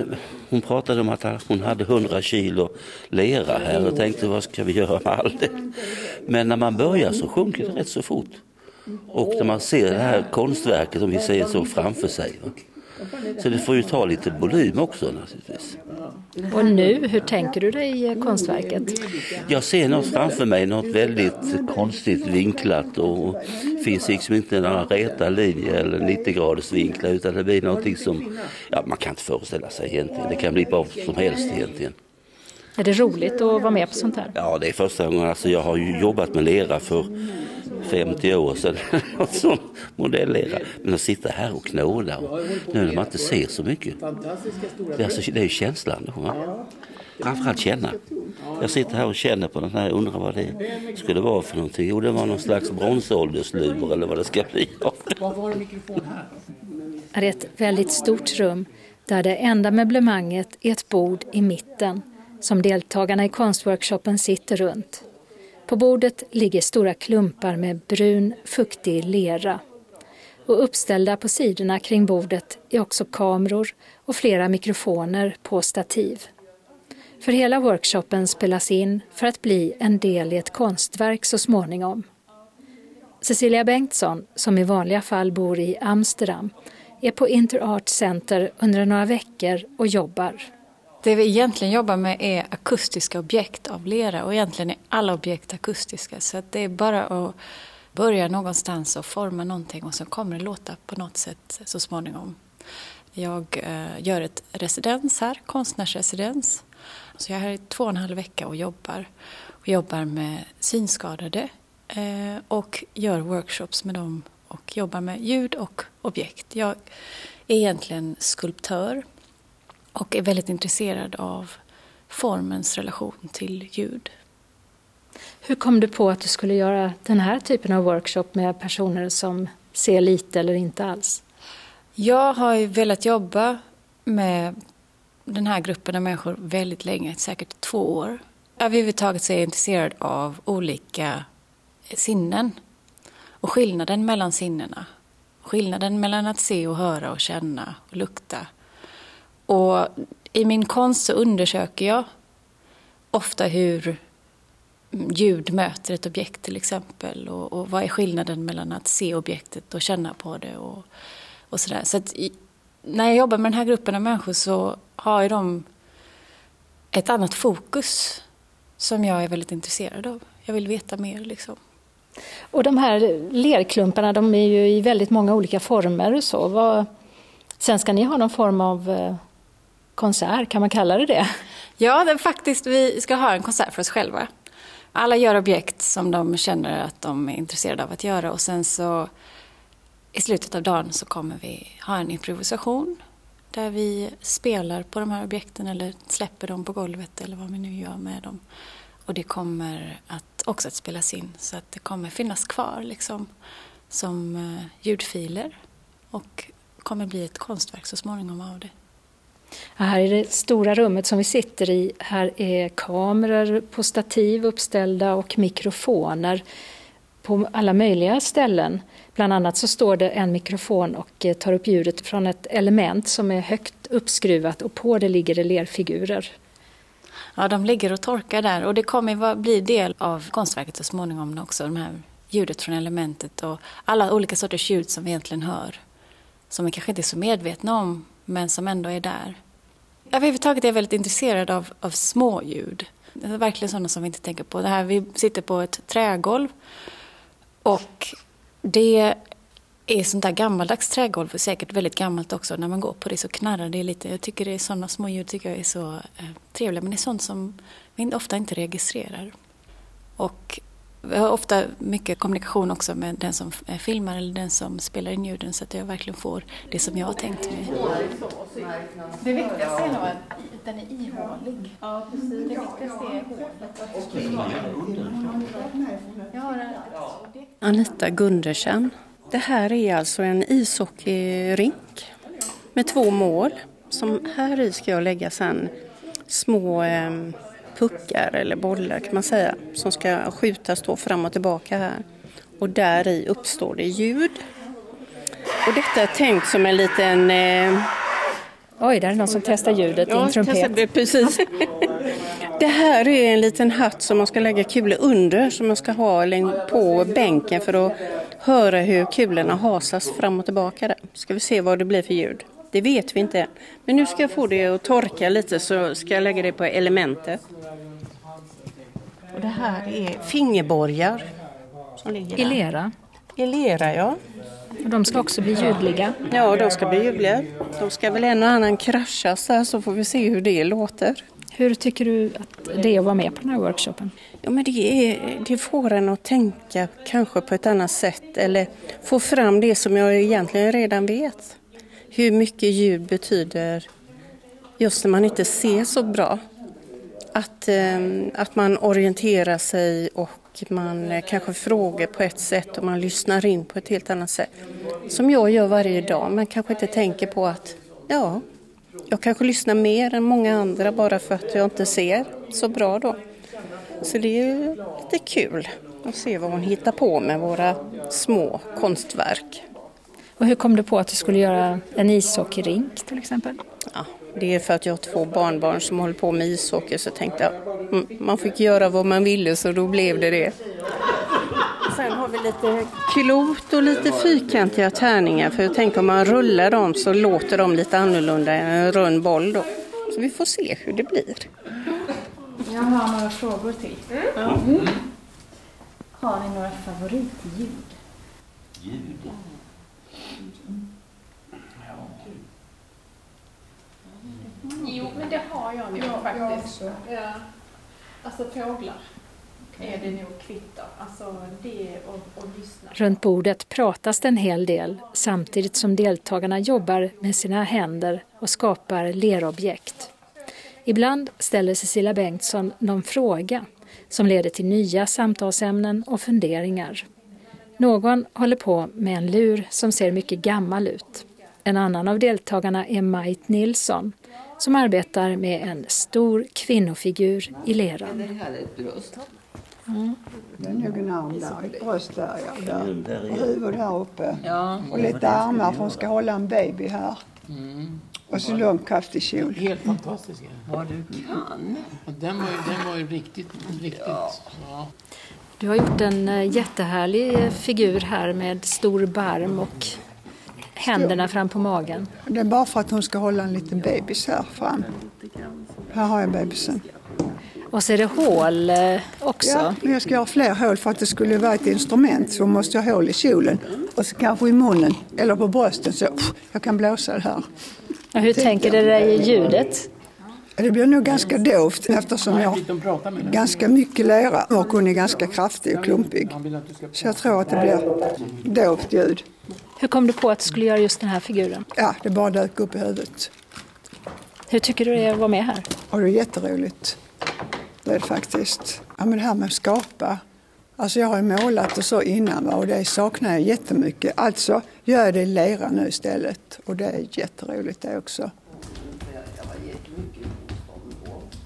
hon pratade om att hon hade 100 kilo lera här och tänkte vad ska vi göra med allt det? Men när man börjar så sjunker det rätt så fort. Och när man ser det här konstverket, om vi säger så, framför sig. Va? Så det får ju ta lite volym också naturligtvis. Och nu, hur tänker du dig konstverket? Jag ser något framför mig, något väldigt konstigt vinklat och finns liksom inte några räta linjer eller 90 graders vinklar utan det blir någonting som ja, man kan inte föreställa sig egentligen. Det kan bli vad som helst egentligen. Är det roligt att vara med på sånt här? Ja, det är första gången. Alltså, jag har ju jobbat med lera för 50 år sedan (laughs) som modellera. Men att sitta här och knåda och nu när man inte ser så mycket. Det är, alltså, det är ju känslan då. Va? Framförallt känna. Jag sitter här och känner på den här och undrar vad det skulle vara för någonting. Jo, det var någon slags bronsålderslur eller vad det ska bli. Det är ett väldigt stort rum där det enda möblemanget är ett bord i mitten som deltagarna i konstworkshopen sitter runt. På bordet ligger stora klumpar med brun, fuktig lera. Och uppställda på sidorna kring bordet är också kameror och flera mikrofoner på stativ. För hela workshopen spelas in för att bli en del i ett konstverk så småningom. Cecilia Bengtsson, som i vanliga fall bor i Amsterdam, är på Interart Center under några veckor och jobbar. Det vi egentligen jobbar med är akustiska objekt av lera och egentligen är alla objekt akustiska. Så att det är bara att börja någonstans och forma någonting och så kommer det låta på något sätt så småningom. Jag eh, gör ett residens här, konstnärsresidens. Så jag är här i två och en halv vecka och jobbar. Och jobbar med synskadade eh, och gör workshops med dem och jobbar med ljud och objekt. Jag är egentligen skulptör och är väldigt intresserad av formens relation till ljud. Hur kom du på att du skulle göra den här typen av workshop med personer som ser lite eller inte alls? Jag har ju velat jobba med den här gruppen av människor väldigt länge, säkert två år. Överhuvudtaget så är jag intresserad av olika sinnen och skillnaden mellan sinnena. Skillnaden mellan att se och höra och känna och lukta och i min konst så undersöker jag ofta hur ljud möter ett objekt till exempel. Och, och vad är skillnaden mellan att se objektet och känna på det och, och sådär. Så att i, när jag jobbar med den här gruppen av människor så har ju de ett annat fokus som jag är väldigt intresserad av. Jag vill veta mer liksom. Och de här lerklumparna de är ju i väldigt många olika former och så. Vad, sen ska ni ha någon form av eh, konsert, kan man kalla det det? Ja, det faktiskt, vi ska ha en konsert för oss själva. Alla gör objekt som de känner att de är intresserade av att göra och sen så i slutet av dagen så kommer vi ha en improvisation där vi spelar på de här objekten eller släpper dem på golvet eller vad vi nu gör med dem. Och det kommer att också att spelas in så att det kommer finnas kvar liksom som eh, ljudfiler och kommer bli ett konstverk så småningom av det. Här i det stora rummet som vi sitter i, här är kameror på stativ uppställda och mikrofoner på alla möjliga ställen. Bland annat så står det en mikrofon och eh, tar upp ljudet från ett element som är högt uppskruvat och på det ligger det lerfigurer. Ja, de ligger och torkar där och det kommer bli del av konstverket så småningom också, de här ljudet från elementet och alla olika sorters ljud som vi egentligen hör. Som vi kanske inte är så medvetna om, men som ändå är där. Överhuvudtaget är jag väldigt intresserad av, av småljud. Det är verkligen sådana som vi inte tänker på. Det här, vi sitter på ett trägolv och det är sånt där gammaldags trägolv, och säkert väldigt gammalt också. När man går på det så knarrar det lite. Jag tycker det är sådana små ljud tycker jag är så eh, trevliga. Men det är sånt som vi ofta inte registrerar. Och vi har ofta mycket kommunikation också med den som filmar eller den som spelar in ljuden så att jag verkligen får det som jag har tänkt mig. Det viktigaste är nog att den är ihålig. Ja, precis. Det viktigaste är hålet. Anita Gundersen. Det här är alltså en ishockeyrink med två mål. Som här i ska jag lägga sen små eh, puckar eller bollar kan man säga som ska skjutas då fram och tillbaka här. Och där i uppstår det ljud. Och detta är tänkt som en liten, eh, Oj, där är någon som testar ljudet i en trumpet. Testar, precis. (laughs) Det här är en liten hatt som man ska lägga kulor under som man ska ha på bänken för att höra hur kulorna hasas fram och tillbaka. Där. Ska vi se vad det blir för ljud. Det vet vi inte än. Men nu ska jag få det att torka lite så ska jag lägga det på elementet. Och det här är fingerborgar. Som ligger I lera? I lera, ja. Och de ska också bli ljudliga? Ja, de ska bli ljudliga. De ska väl en och annan kraschas här så får vi se hur det låter. Hur tycker du att det är att vara med på den här workshopen? Ja, men det, är, det får en att tänka kanske på ett annat sätt eller få fram det som jag egentligen redan vet. Hur mycket ljud betyder just när man inte ser så bra. Att, ehm, att man orienterar sig och man eh, kanske frågar på ett sätt och man lyssnar in på ett helt annat sätt. Som jag gör varje dag men kanske inte tänker på att ja, jag kanske lyssnar mer än många andra bara för att jag inte ser så bra då. Så det är ju lite kul att se vad hon hittar på med våra små konstverk. Och hur kom du på att du skulle göra en ishockeyrink till exempel? Ja, det är för att jag har två barnbarn som håller på med ishockey så tänkte jag mm, man fick göra vad man ville så då blev det det. Sen har vi lite klot och lite fyrkantiga tärningar för jag tänker om man rullar dem så låter de lite annorlunda än en rund boll då. Så vi får se hur det blir. Jag har några frågor till. Mm. Mm. Har ni några favoritljud? Ljud? Jo, men det har jag nog ja, faktiskt. Jag ja. Alltså fåglar är det nog kvitt Alltså det och, och lyssna. Runt bordet pratas det en hel del samtidigt som deltagarna jobbar med sina händer och skapar lerobjekt. Ibland ställer Cecilia Bengtsson någon fråga som leder till nya samtalsämnen och funderingar. Någon håller på med en lur som ser mycket gammal ut. En annan av deltagarna är Majt Nilsson som arbetar med en stor kvinnofigur i leran. Det här är ett bröst. Mm. Det är nog en arm där, ett bröst där, ja. Där. Och huvud här uppe. Ja. Och lite armar för hon ska hålla en baby här. Mm. Och så lång kraftig kjol. Helt fantastisk. Vad du kan. Den var ju, den var ju riktigt, riktigt. Ja. ja. Du har gjort en eh, jättehärlig figur här med stor barm och händerna fram på magen. Det är bara för att hon ska hålla en liten bebis här fram. Här har jag bebisen. Och så är det hål eh, också. Ja, jag ska göra fler hål för att det skulle vara ett instrument så måste jag ha hål i kjolen. Och så kanske i munnen eller på brösten så jag kan blåsa det här. Och hur tänker du dig ljudet? Det blir nog ganska dovt eftersom jag har ganska mycket lera och hon är ganska kraftig och klumpig. Så jag tror att det blir dovt ljud. Hur kom du på att du skulle göra just den här figuren? Ja, det bara dök upp i huvudet. Hur tycker du det är att vara med här? Och det är jätteroligt. Det är det faktiskt. Ja, men det här med att skapa. Alltså jag har ju målat och så innan och det saknar jag jättemycket. Alltså gör jag det i lera nu istället och det är jätteroligt det också.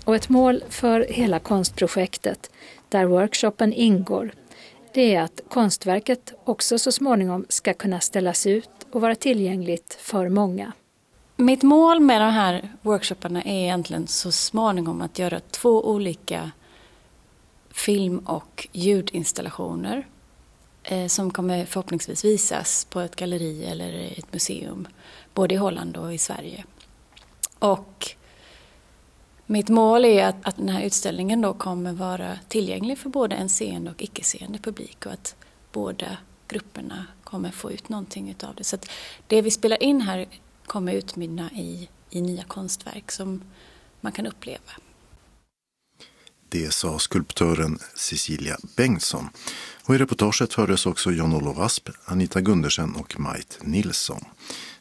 Och ett mål för hela konstprojektet, där workshopen ingår, det är att konstverket också så småningom ska kunna ställas ut och vara tillgängligt för många. Mitt mål med de här workshopparna är egentligen så småningom att göra två olika film och ljudinstallationer eh, som kommer förhoppningsvis visas på ett galleri eller ett museum, både i Holland och i Sverige. Och mitt mål är att, att den här utställningen då kommer vara tillgänglig för både en seende och icke-seende publik och att båda grupperna kommer få ut någonting utav det. Så det vi spelar in här kommer utmynna i, i nya konstverk som man kan uppleva. Det sa skulptören Cecilia Bengtsson. Och I reportaget hördes också Jan-Olof Asp, Anita Gundersen och Majt Nilsson.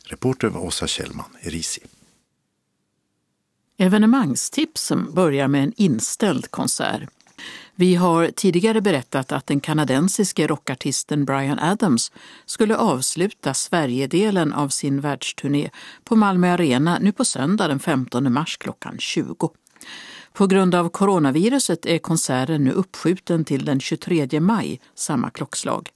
Reporter var Åsa Kjellman, Erisi. Evenemangstipsen börjar med en inställd konsert. Vi har tidigare berättat att den kanadensiske rockartisten Brian Adams skulle avsluta Sverigedelen av sin världsturné på Malmö Arena nu på söndag den 15 mars klockan 20. På grund av coronaviruset är konserten nu uppskjuten till den 23 maj samma klockslag.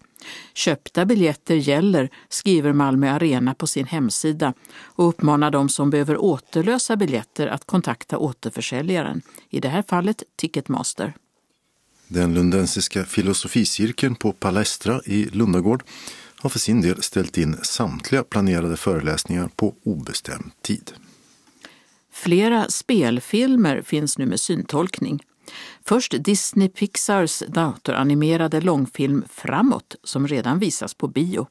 Köpta biljetter gäller, skriver Malmö Arena på sin hemsida och uppmanar de som behöver återlösa biljetter att kontakta återförsäljaren, i det här fallet Ticketmaster. Den lundensiska filosoficirkeln på Palestra i Lundagård har för sin del ställt in samtliga planerade föreläsningar på obestämd tid. Flera spelfilmer finns nu med syntolkning. Först Disney Pixars datoranimerade långfilm Framåt som redan visas på bio.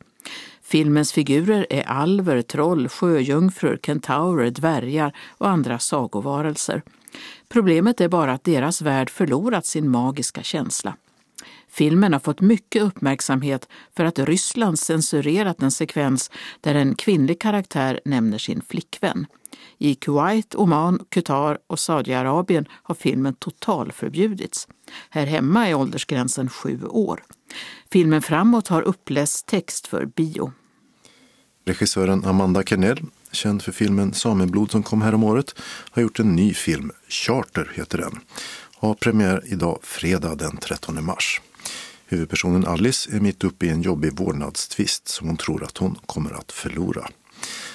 Filmens figurer är alver, troll, sjöjungfrur, kentaurer, dvärgar och andra sagovarelser. Problemet är bara att deras värld förlorat sin magiska känsla. Filmen har fått mycket uppmärksamhet för att Ryssland censurerat en sekvens där en kvinnlig karaktär nämner sin flickvän. I Kuwait, Oman, Qatar och Saudiarabien har filmen totalförbjudits. Här hemma är åldersgränsen sju år. Filmen Framåt har uppläst text för bio. Regissören Amanda Kernell, känd för filmen Sameblod som kom häromåret, har gjort en ny film, Charter heter den, har premiär idag fredag den 13 mars. Huvudpersonen Alice är mitt uppe i en jobbig vårdnadstvist som hon tror att hon kommer att förlora.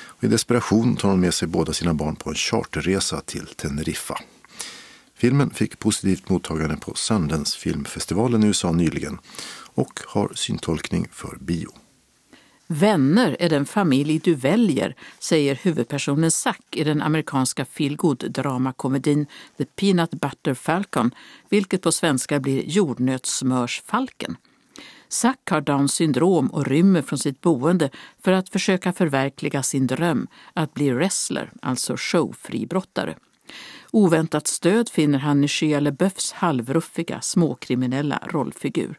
Och I desperation tar hon med sig båda sina barn på en charterresa till Teneriffa. Filmen fick positivt mottagande på Sundance filmfestivalen i USA nyligen och har syntolkning för bio. Vänner är den familj du väljer, säger huvudpersonen Zack i den amerikanska feelgood-dramakomedin The Peanut Butter Falcon, vilket på svenska blir Jordnötssmörsfalken. Zack har Downs syndrom och rymmer från sitt boende för att försöka förverkliga sin dröm att bli wrestler, alltså showfribrottare. Oväntat stöd finner han i Shia LaBeoufs halvruffiga, småkriminella rollfigur.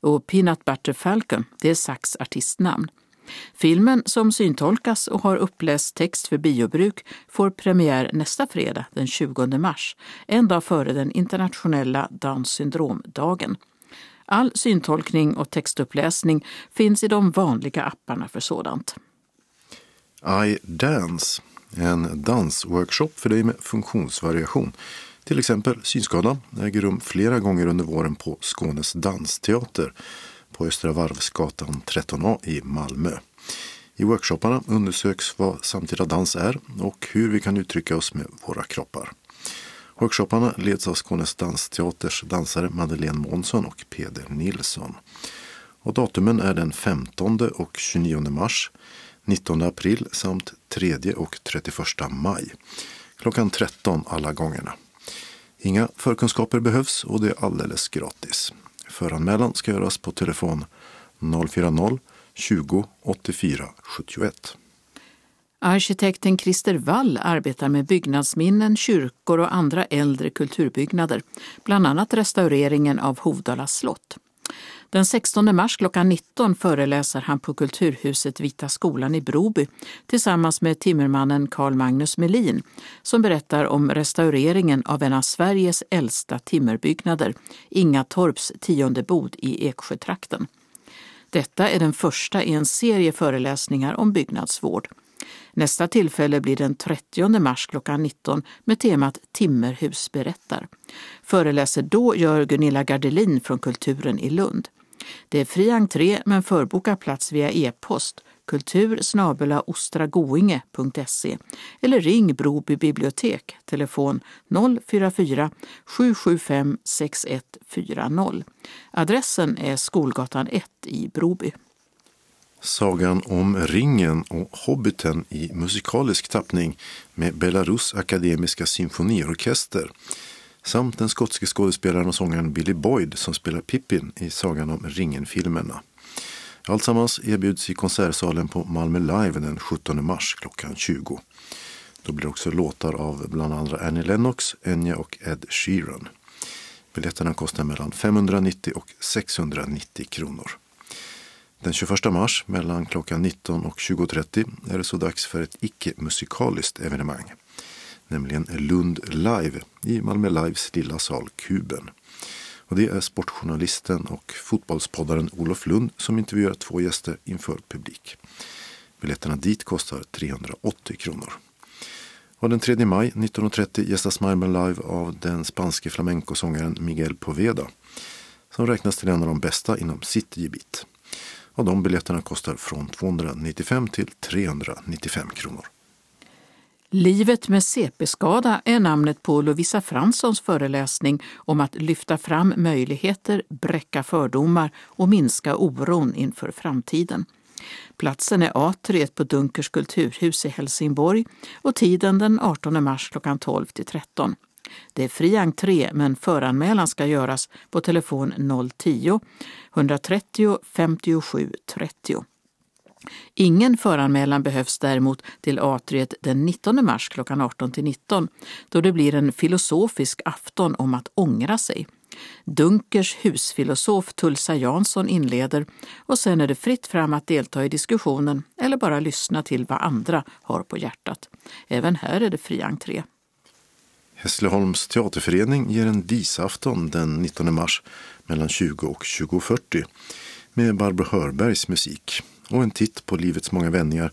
Och Peanut Butter Falcon, det är Sachs artistnamn. Filmen, som syntolkas och har uppläst text för biobruk, får premiär nästa fredag den 20 mars, en dag före den internationella Downs syndromdagen. All syntolkning och textuppläsning finns i de vanliga apparna för sådant. I Dance, en dansworkshop för dig med funktionsvariation. Till exempel synskadan äger rum flera gånger under våren på Skånes dansteater på Östra Varvsgatan 13A i Malmö. I workshopparna undersöks vad samtida dans är och hur vi kan uttrycka oss med våra kroppar. Workshopparna leds av Skånes dansteaters dansare Madeleine Månsson och Peder Nilsson. Och datumen är den 15 och 29 mars, 19 april samt 3 och 31 maj. Klockan 13 alla gångerna. Inga förkunskaper behövs och det är alldeles gratis. Föranmälan ska göras på telefon 040 20 84 71. Arkitekten Christer Wall arbetar med byggnadsminnen, kyrkor och andra äldre kulturbyggnader, bland annat restaureringen av Hovdala slott. Den 16 mars klockan 19 föreläser han på Kulturhuset Vita skolan i Broby tillsammans med timmermannen Carl Magnus Melin som berättar om restaureringen av en av Sveriges äldsta timmerbyggnader, Ingatorps tionde bod i Eksjötrakten. Detta är den första i en serie föreläsningar om byggnadsvård. Nästa tillfälle blir den 30 mars klockan 19 med temat Timmerhus berättar. Föreläser då gör Gunilla Gardelin från Kulturen i Lund. Det är fri entré men förboka plats via e-post kultur ostragoinge.se eller ring Broby bibliotek, telefon 044 775 6140. Adressen är Skolgatan 1 i Broby. Sagan om ringen och hobbiten i musikalisk tappning med Belarus akademiska symfoniorkester samt den skotske skådespelaren och sångaren Billy Boyd som spelar Pippin i Sagan om ringen-filmerna. Alltsammans erbjuds i konsertsalen på Malmö Live den 17 mars klockan 20. Då blir det också låtar av bland andra Annie Lennox, Enya och Ed Sheeran. Biljetterna kostar mellan 590 och 690 kronor. Den 21 mars mellan klockan 19 och 20.30 är det så dags för ett icke-musikaliskt evenemang. Nämligen Lund Live i Malmö Lives lilla sal Kuben. Och det är sportjournalisten och fotbollspoddaren Olof Lund som intervjuar två gäster inför publik. Biljetterna dit kostar 380 kronor. Och den 3 maj 1930 gästas Malmö Live av den spanske flamencosångaren Miguel Poveda som räknas till en av de bästa inom sitt gebit. Och de biljetterna kostar från 295 till 395 kronor. Livet med CP-skada är namnet på Lovisa Franssons föreläsning om att lyfta fram möjligheter, bräcka fördomar och minska oron inför framtiden. Platsen är atriet på Dunkers kulturhus i Helsingborg och tiden den 18 mars klockan 12 till 13. Det är fri entré men föranmälan ska göras på telefon 010-130 57 30. Ingen föranmälan behövs däremot till atriet den 19 mars klockan 18 till 19 då det blir en filosofisk afton om att ångra sig. Dunkers husfilosof Tulsa Jansson inleder och sen är det fritt fram att delta i diskussionen eller bara lyssna till vad andra har på hjärtat. Även här är det fri entré. Hässleholms teaterförening ger en disafton den 19 mars mellan 20 och 20.40 med Barbro Hörbergs musik och en titt på livets många vändningar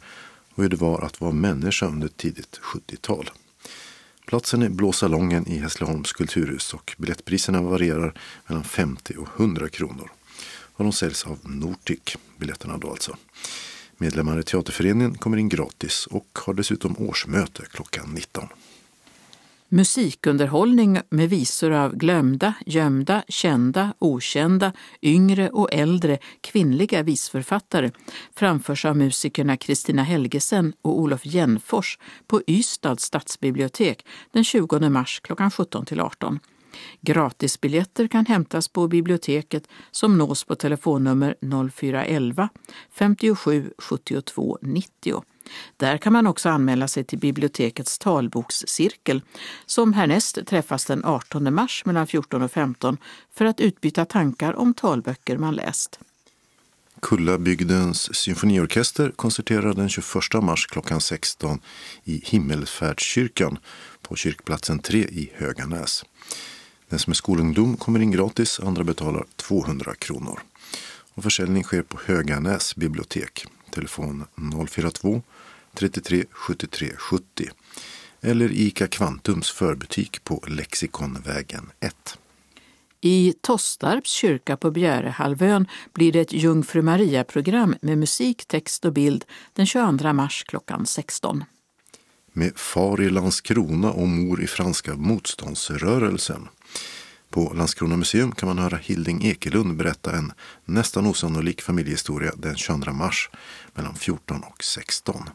och hur det var att vara människa under tidigt 70-tal. Platsen är Blå salongen i Hässleholms kulturhus och biljettpriserna varierar mellan 50 och 100 kronor. Och de säljs av Nortic, biljetterna då alltså. Medlemmar i teaterföreningen kommer in gratis och har dessutom årsmöte klockan 19. Musikunderhållning med visor av glömda, gömda, kända, okända, yngre och äldre kvinnliga visförfattare framförs av musikerna Kristina Helgesen och Olof Jennfors på Ystads stadsbibliotek den 20 mars klockan 17 till 18. Gratisbiljetter kan hämtas på biblioteket som nås på telefonnummer 0411 57 72 90. Där kan man också anmäla sig till bibliotekets talbokscirkel som härnäst träffas den 18 mars mellan 14 och 15 för att utbyta tankar om talböcker man läst. Kullabygdens symfoniorkester konserterar den 21 mars klockan 16 i Himmelsfärdskyrkan på kyrkplatsen 3 i Höganäs. Den som är skolungdom kommer in gratis, andra betalar 200 kronor. Och försäljning sker på Höganäs bibliotek. Telefon 042 33 73 70 eller ICA Kvantums förbutik på Lexikonvägen 1. I Tostarps kyrka på Bjärehalvön blir det ett Jungfru Maria-program med musik, text och bild den 22 mars klockan 16. Med far i Landskrona och mor i franska motståndsrörelsen. På Landskrona museum kan man höra Hilding Ekelund berätta en nästan osannolik familjehistoria den 22 mars mellan 14 och 16.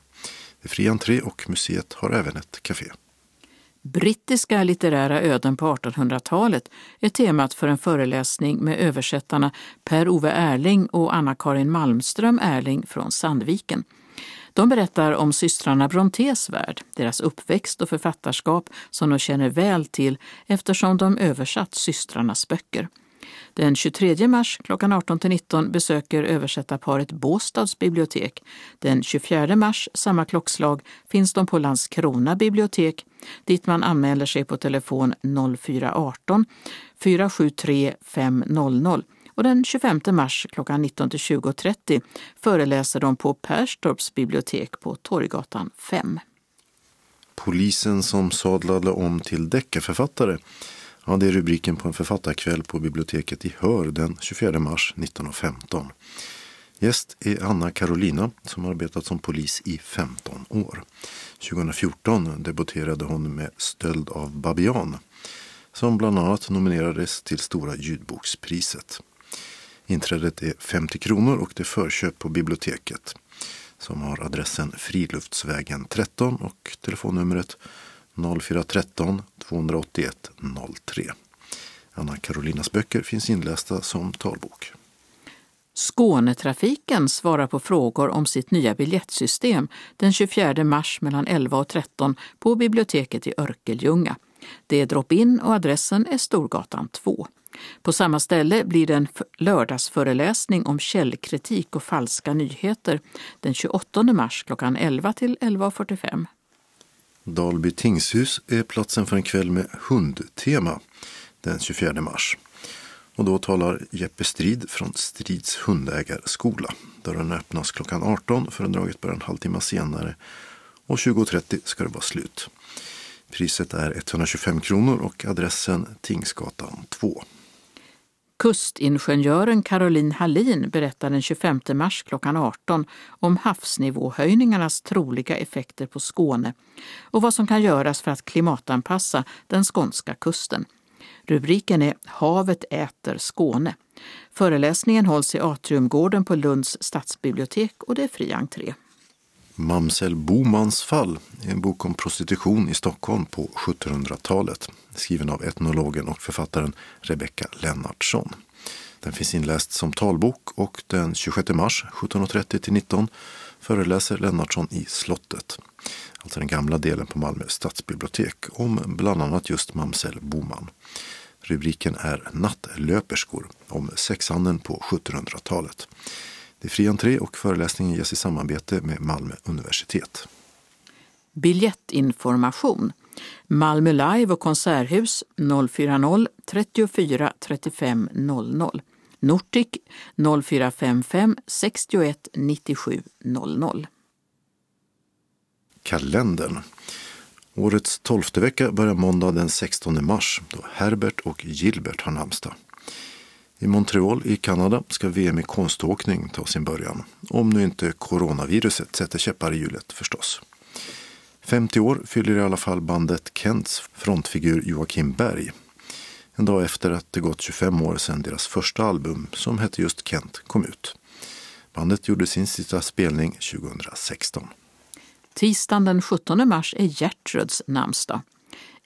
Det är fri entré och museet har även ett café. Brittiska litterära öden på 1800-talet är temat för en föreläsning med översättarna Per-Ove Erling och Anna-Karin Malmström Erling från Sandviken. De berättar om systrarna Brontes värld, deras uppväxt och författarskap som de känner väl till eftersom de översatt systrarnas böcker. Den 23 mars klockan 18-19 besöker översättarparet Båstads bibliotek. Den 24 mars, samma klockslag, finns de på Landskrona bibliotek dit man anmäler sig på telefon 0418 473 500 och den 25 mars klockan 19 20.30 föreläser de på Perstorps bibliotek på Torggatan 5. Polisen som sadlade om till deckarförfattare Ja, det är rubriken på en författarkväll på biblioteket i Hör den 24 mars 1915. Gäst är Anna Carolina som arbetat som polis i 15 år. 2014 debuterade hon med Stöld av babian som bland annat nominerades till Stora ljudbokspriset. Inträdet är 50 kronor och det är förköp på biblioteket som har adressen Friluftsvägen 13 och telefonnumret 0413 281 03. Anna Karolinas böcker finns inlästa som talbok. Skånetrafiken svarar på frågor om sitt nya biljettsystem den 24 mars mellan 11 och 13 på biblioteket i Örkelljunga. Det är drop-in och adressen är Storgatan 2. På samma ställe blir det en lördagsföreläsning om källkritik och falska nyheter den 28 mars klockan 11 till 11.45. Dalby tingshus är platsen för en kväll med hundtema den 24 mars. Och då talar Jeppe Strid från Strids hundägarskola. Dörren öppnas klockan 18, föredraget börjar en halvtimme senare och 20.30 ska det vara slut. Priset är 125 kronor och adressen Tingsgatan 2. Kustingenjören Caroline Hallin berättar den 25 mars klockan 18 om havsnivåhöjningarnas troliga effekter på Skåne och vad som kan göras för att klimatanpassa den skånska kusten. Rubriken är Havet äter Skåne. Föreläsningen hålls i Atriumgården på Lunds stadsbibliotek och det är fri entré. Mamsell Bomans fall är en bok om prostitution i Stockholm på 1700-talet skriven av etnologen och författaren Rebecka Lennartsson. Den finns inläst som talbok och den 26 mars 17.30 19 föreläser Lennartsson i slottet, alltså den gamla delen på Malmö stadsbibliotek, om bland annat just Mamsell Boman. Rubriken är Nattlöperskor om sexhandeln på 1700-talet. Det är fri entré och föreläsningen ges i samarbete med Malmö universitet. Biljettinformation Malmö Live och Konserthus 040 34 35 00. Nortic 0455 61 97 00. Kalendern. Årets tolfte vecka börjar måndag den 16 mars då Herbert och Gilbert har namnsdag. I Montreal i Kanada ska VM i konståkning ta sin början. Om nu inte coronaviruset sätter käppar i hjulet förstås. 50 år fyller i alla fall bandet Kents frontfigur Joakim Berg. En dag efter att det gått 25 år sedan deras första album som hette just Kent kom ut. Bandet gjorde sin sista spelning 2016. Tisdagen den 17 mars är Gertruds namnsdag.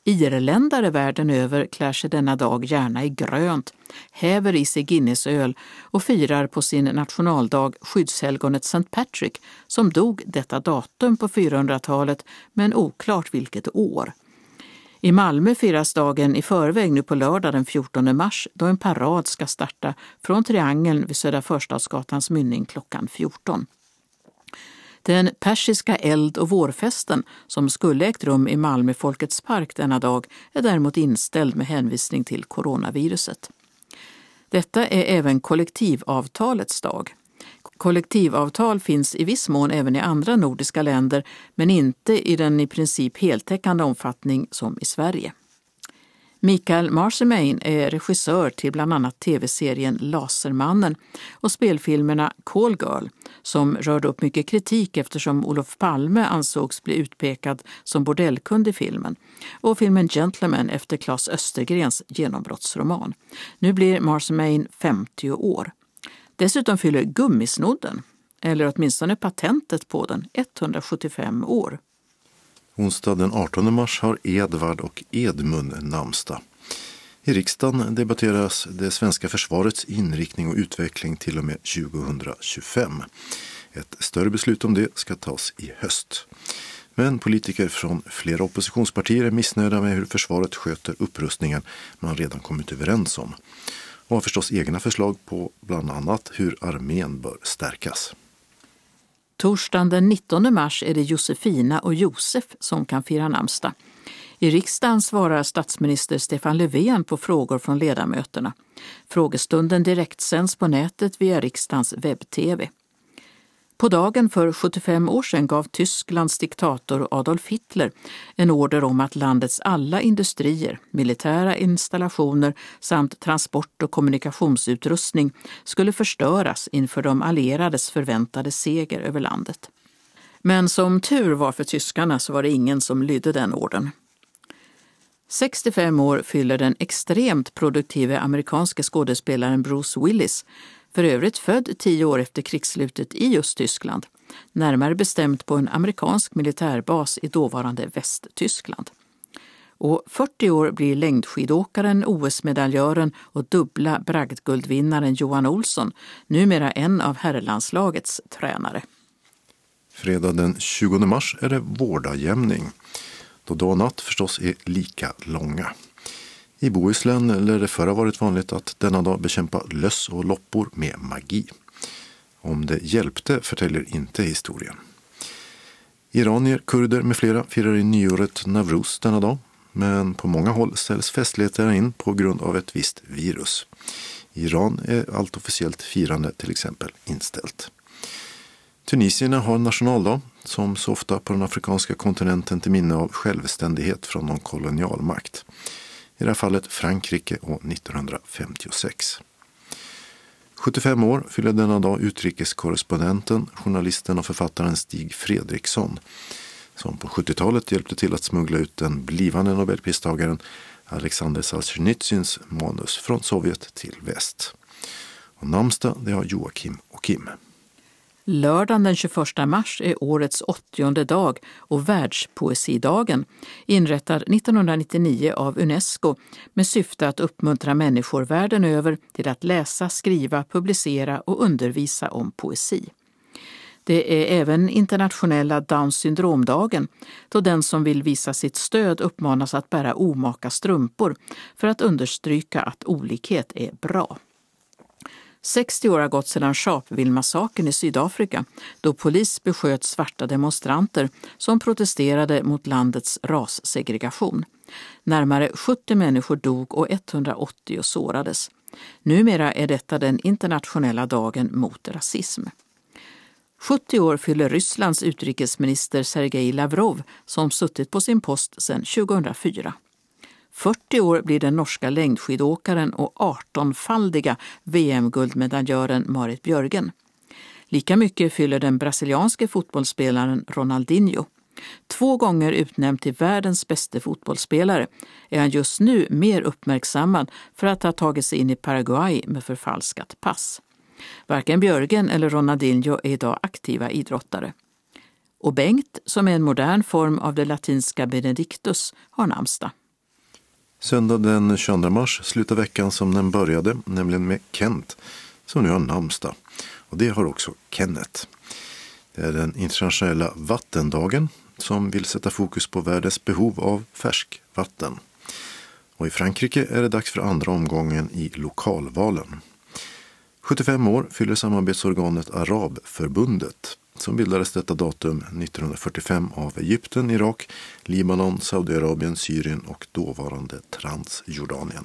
Irländare världen över klär sig denna dag gärna i grönt, häver i sig Guinnessöl och firar på sin nationaldag skyddshelgonet St. Patrick som dog detta datum på 400-talet men oklart vilket år. I Malmö firas dagen i förväg nu på lördag den 14 mars då en parad ska starta från Triangeln vid Södra Förstadsgatans mynning klockan 14. Den persiska eld och vårfesten som skulle ägt rum i Malmö Folkets park denna dag är däremot inställd med hänvisning till coronaviruset. Detta är även kollektivavtalets dag. Kollektivavtal finns i viss mån även i andra nordiska länder men inte i den i princip heltäckande omfattning som i Sverige. Mikael Marcemain är regissör till bland annat tv-serien Lasermannen och spelfilmerna Call Girl som rörde upp mycket kritik eftersom Olof Palme ansågs bli utpekad som bordellkund i filmen och filmen Gentleman efter Claes Östergrens genombrottsroman. Nu blir Marcemain 50 år. Dessutom fyller Gummisnodden, eller åtminstone patentet på den, 175 år. Onsdag den 18 mars har Edvard och Edmund namnsdag. I riksdagen debatteras det svenska försvarets inriktning och utveckling till och med 2025. Ett större beslut om det ska tas i höst. Men politiker från flera oppositionspartier är missnöjda med hur försvaret sköter upprustningen man redan kommit överens om och har förstås egna förslag på bland annat hur armén bör stärkas. Torsdagen den 19 mars är det Josefina och Josef som kan fira namnsdag. I riksdagen svarar statsminister Stefan Löfven på frågor från ledamöterna. Frågestunden direktsänds på nätet via riksdagens webb-tv. På dagen för 75 år sedan gav Tysklands diktator Adolf Hitler en order om att landets alla industrier, militära installationer samt transport och kommunikationsutrustning skulle förstöras inför de allierades förväntade seger över landet. Men som tur var för tyskarna så var det ingen som lydde den orden. 65 år fyller den extremt produktive amerikanske skådespelaren Bruce Willis för övrigt född tio år efter krigsslutet i just Tyskland, närmare bestämt på en amerikansk militärbas i dåvarande Västtyskland. Och 40 år blir längdskidåkaren, OS-medaljören och dubbla bragdguldvinnaren Johan Olsson, numera en av herrlandslagets tränare. Fredag den 20 mars är det vårdagjämning. då dag och natt förstås är lika långa. I Bohuslän lär det förr ha varit vanligt att denna dag bekämpa löss och loppor med magi. Om det hjälpte förtäljer inte historien. Iranier, kurder med flera firar i nyåret Navruz denna dag. Men på många håll ställs festligheterna in på grund av ett visst virus. I Iran är allt officiellt firande till exempel inställt. Tunisierna har nationaldag, som så ofta på den afrikanska kontinenten till minne av självständighet från någon kolonialmakt i det här fallet Frankrike år 1956. 75 år fyller denna dag utrikeskorrespondenten, journalisten och författaren Stig Fredriksson som på 70-talet hjälpte till att smuggla ut den blivande nobelpristagaren Alexander Solzhenitsyns manus från Sovjet till väst. Och namnsdag det har Joakim och Kim. Lördagen den 21 mars är årets 80 dag och Världspoesidagen, inrättad 1999 av Unesco med syfte att uppmuntra människor världen över till att läsa, skriva, publicera och undervisa om poesi. Det är även internationella Downs syndromdagen då den som vill visa sitt stöd uppmanas att bära omaka strumpor för att understryka att olikhet är bra. 60 år har gått sedan Sharpeville-massakern i Sydafrika då polis besköt svarta demonstranter som protesterade mot landets rassegregation. Närmare 70 människor dog och 180 sårades. Numera är detta den internationella dagen mot rasism. 70 år fyller Rysslands utrikesminister Sergej Lavrov som suttit på sin post sedan 2004. 40 år blir den norska längdskidåkaren och 18-faldiga VM-guldmedaljören Marit Björgen. Lika mycket fyller den brasilianske fotbollsspelaren Ronaldinho. Två gånger utnämnd till världens bästa fotbollsspelare är han just nu mer uppmärksammad för att ha tagit sig in i Paraguay med förfalskat pass. Varken Björgen eller Ronaldinho är idag aktiva idrottare. Och Bengt, som är en modern form av det latinska Benedictus, har namnsdag. Söndag den 22 mars slutar veckan som den började, nämligen med Kent, som nu har namnsdag. Och det har också Kenneth. Det är den internationella vattendagen som vill sätta fokus på världens behov av färskvatten. Och i Frankrike är det dags för andra omgången i lokalvalen. 75 år fyller samarbetsorganet Arabförbundet som bildades detta datum 1945 av Egypten, Irak, Libanon, Saudiarabien, Syrien och dåvarande Transjordanien.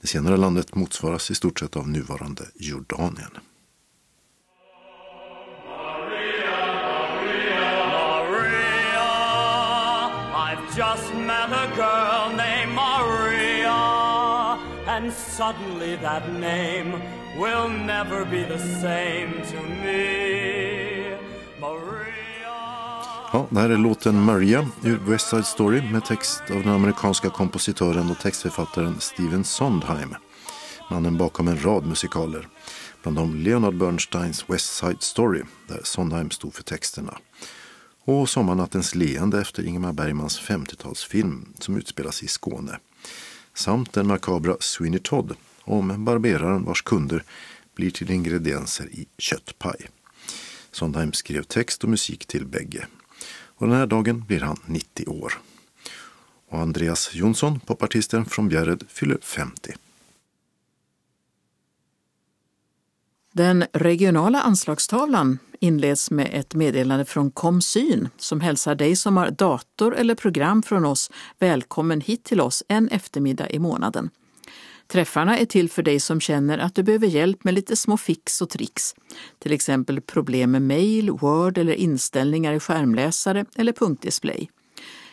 Det senare landet motsvaras i stort sett av nuvarande Jordanien. just met a girl named Maria and suddenly that name will never be the same to me Ja, det här är låten Maria ur West Side Story med text av den amerikanska kompositören och textförfattaren Steven Sondheim. Mannen bakom en rad musikaler. Bland dem Leonard Bernsteins West Side Story där Sondheim stod för texterna. Och Sommarnattens leende efter Ingmar Bergmans 50-talsfilm som utspelas i Skåne. Samt den makabra Sweeney Todd om barberaren vars kunder blir till ingredienser i köttpaj. Sondheim skrev text och musik till bägge. Och den här dagen blir han 90 år. Och Andreas Jonsson, popartisten från Bjärred, fyller 50. Den regionala anslagstavlan inleds med ett meddelande från Komsyn som hälsar dig som har dator eller program från oss välkommen hit till oss en eftermiddag i månaden. Träffarna är till för dig som känner att du behöver hjälp med lite små fix och tricks. Till exempel problem med mail, Word eller inställningar i skärmläsare eller punktdisplay.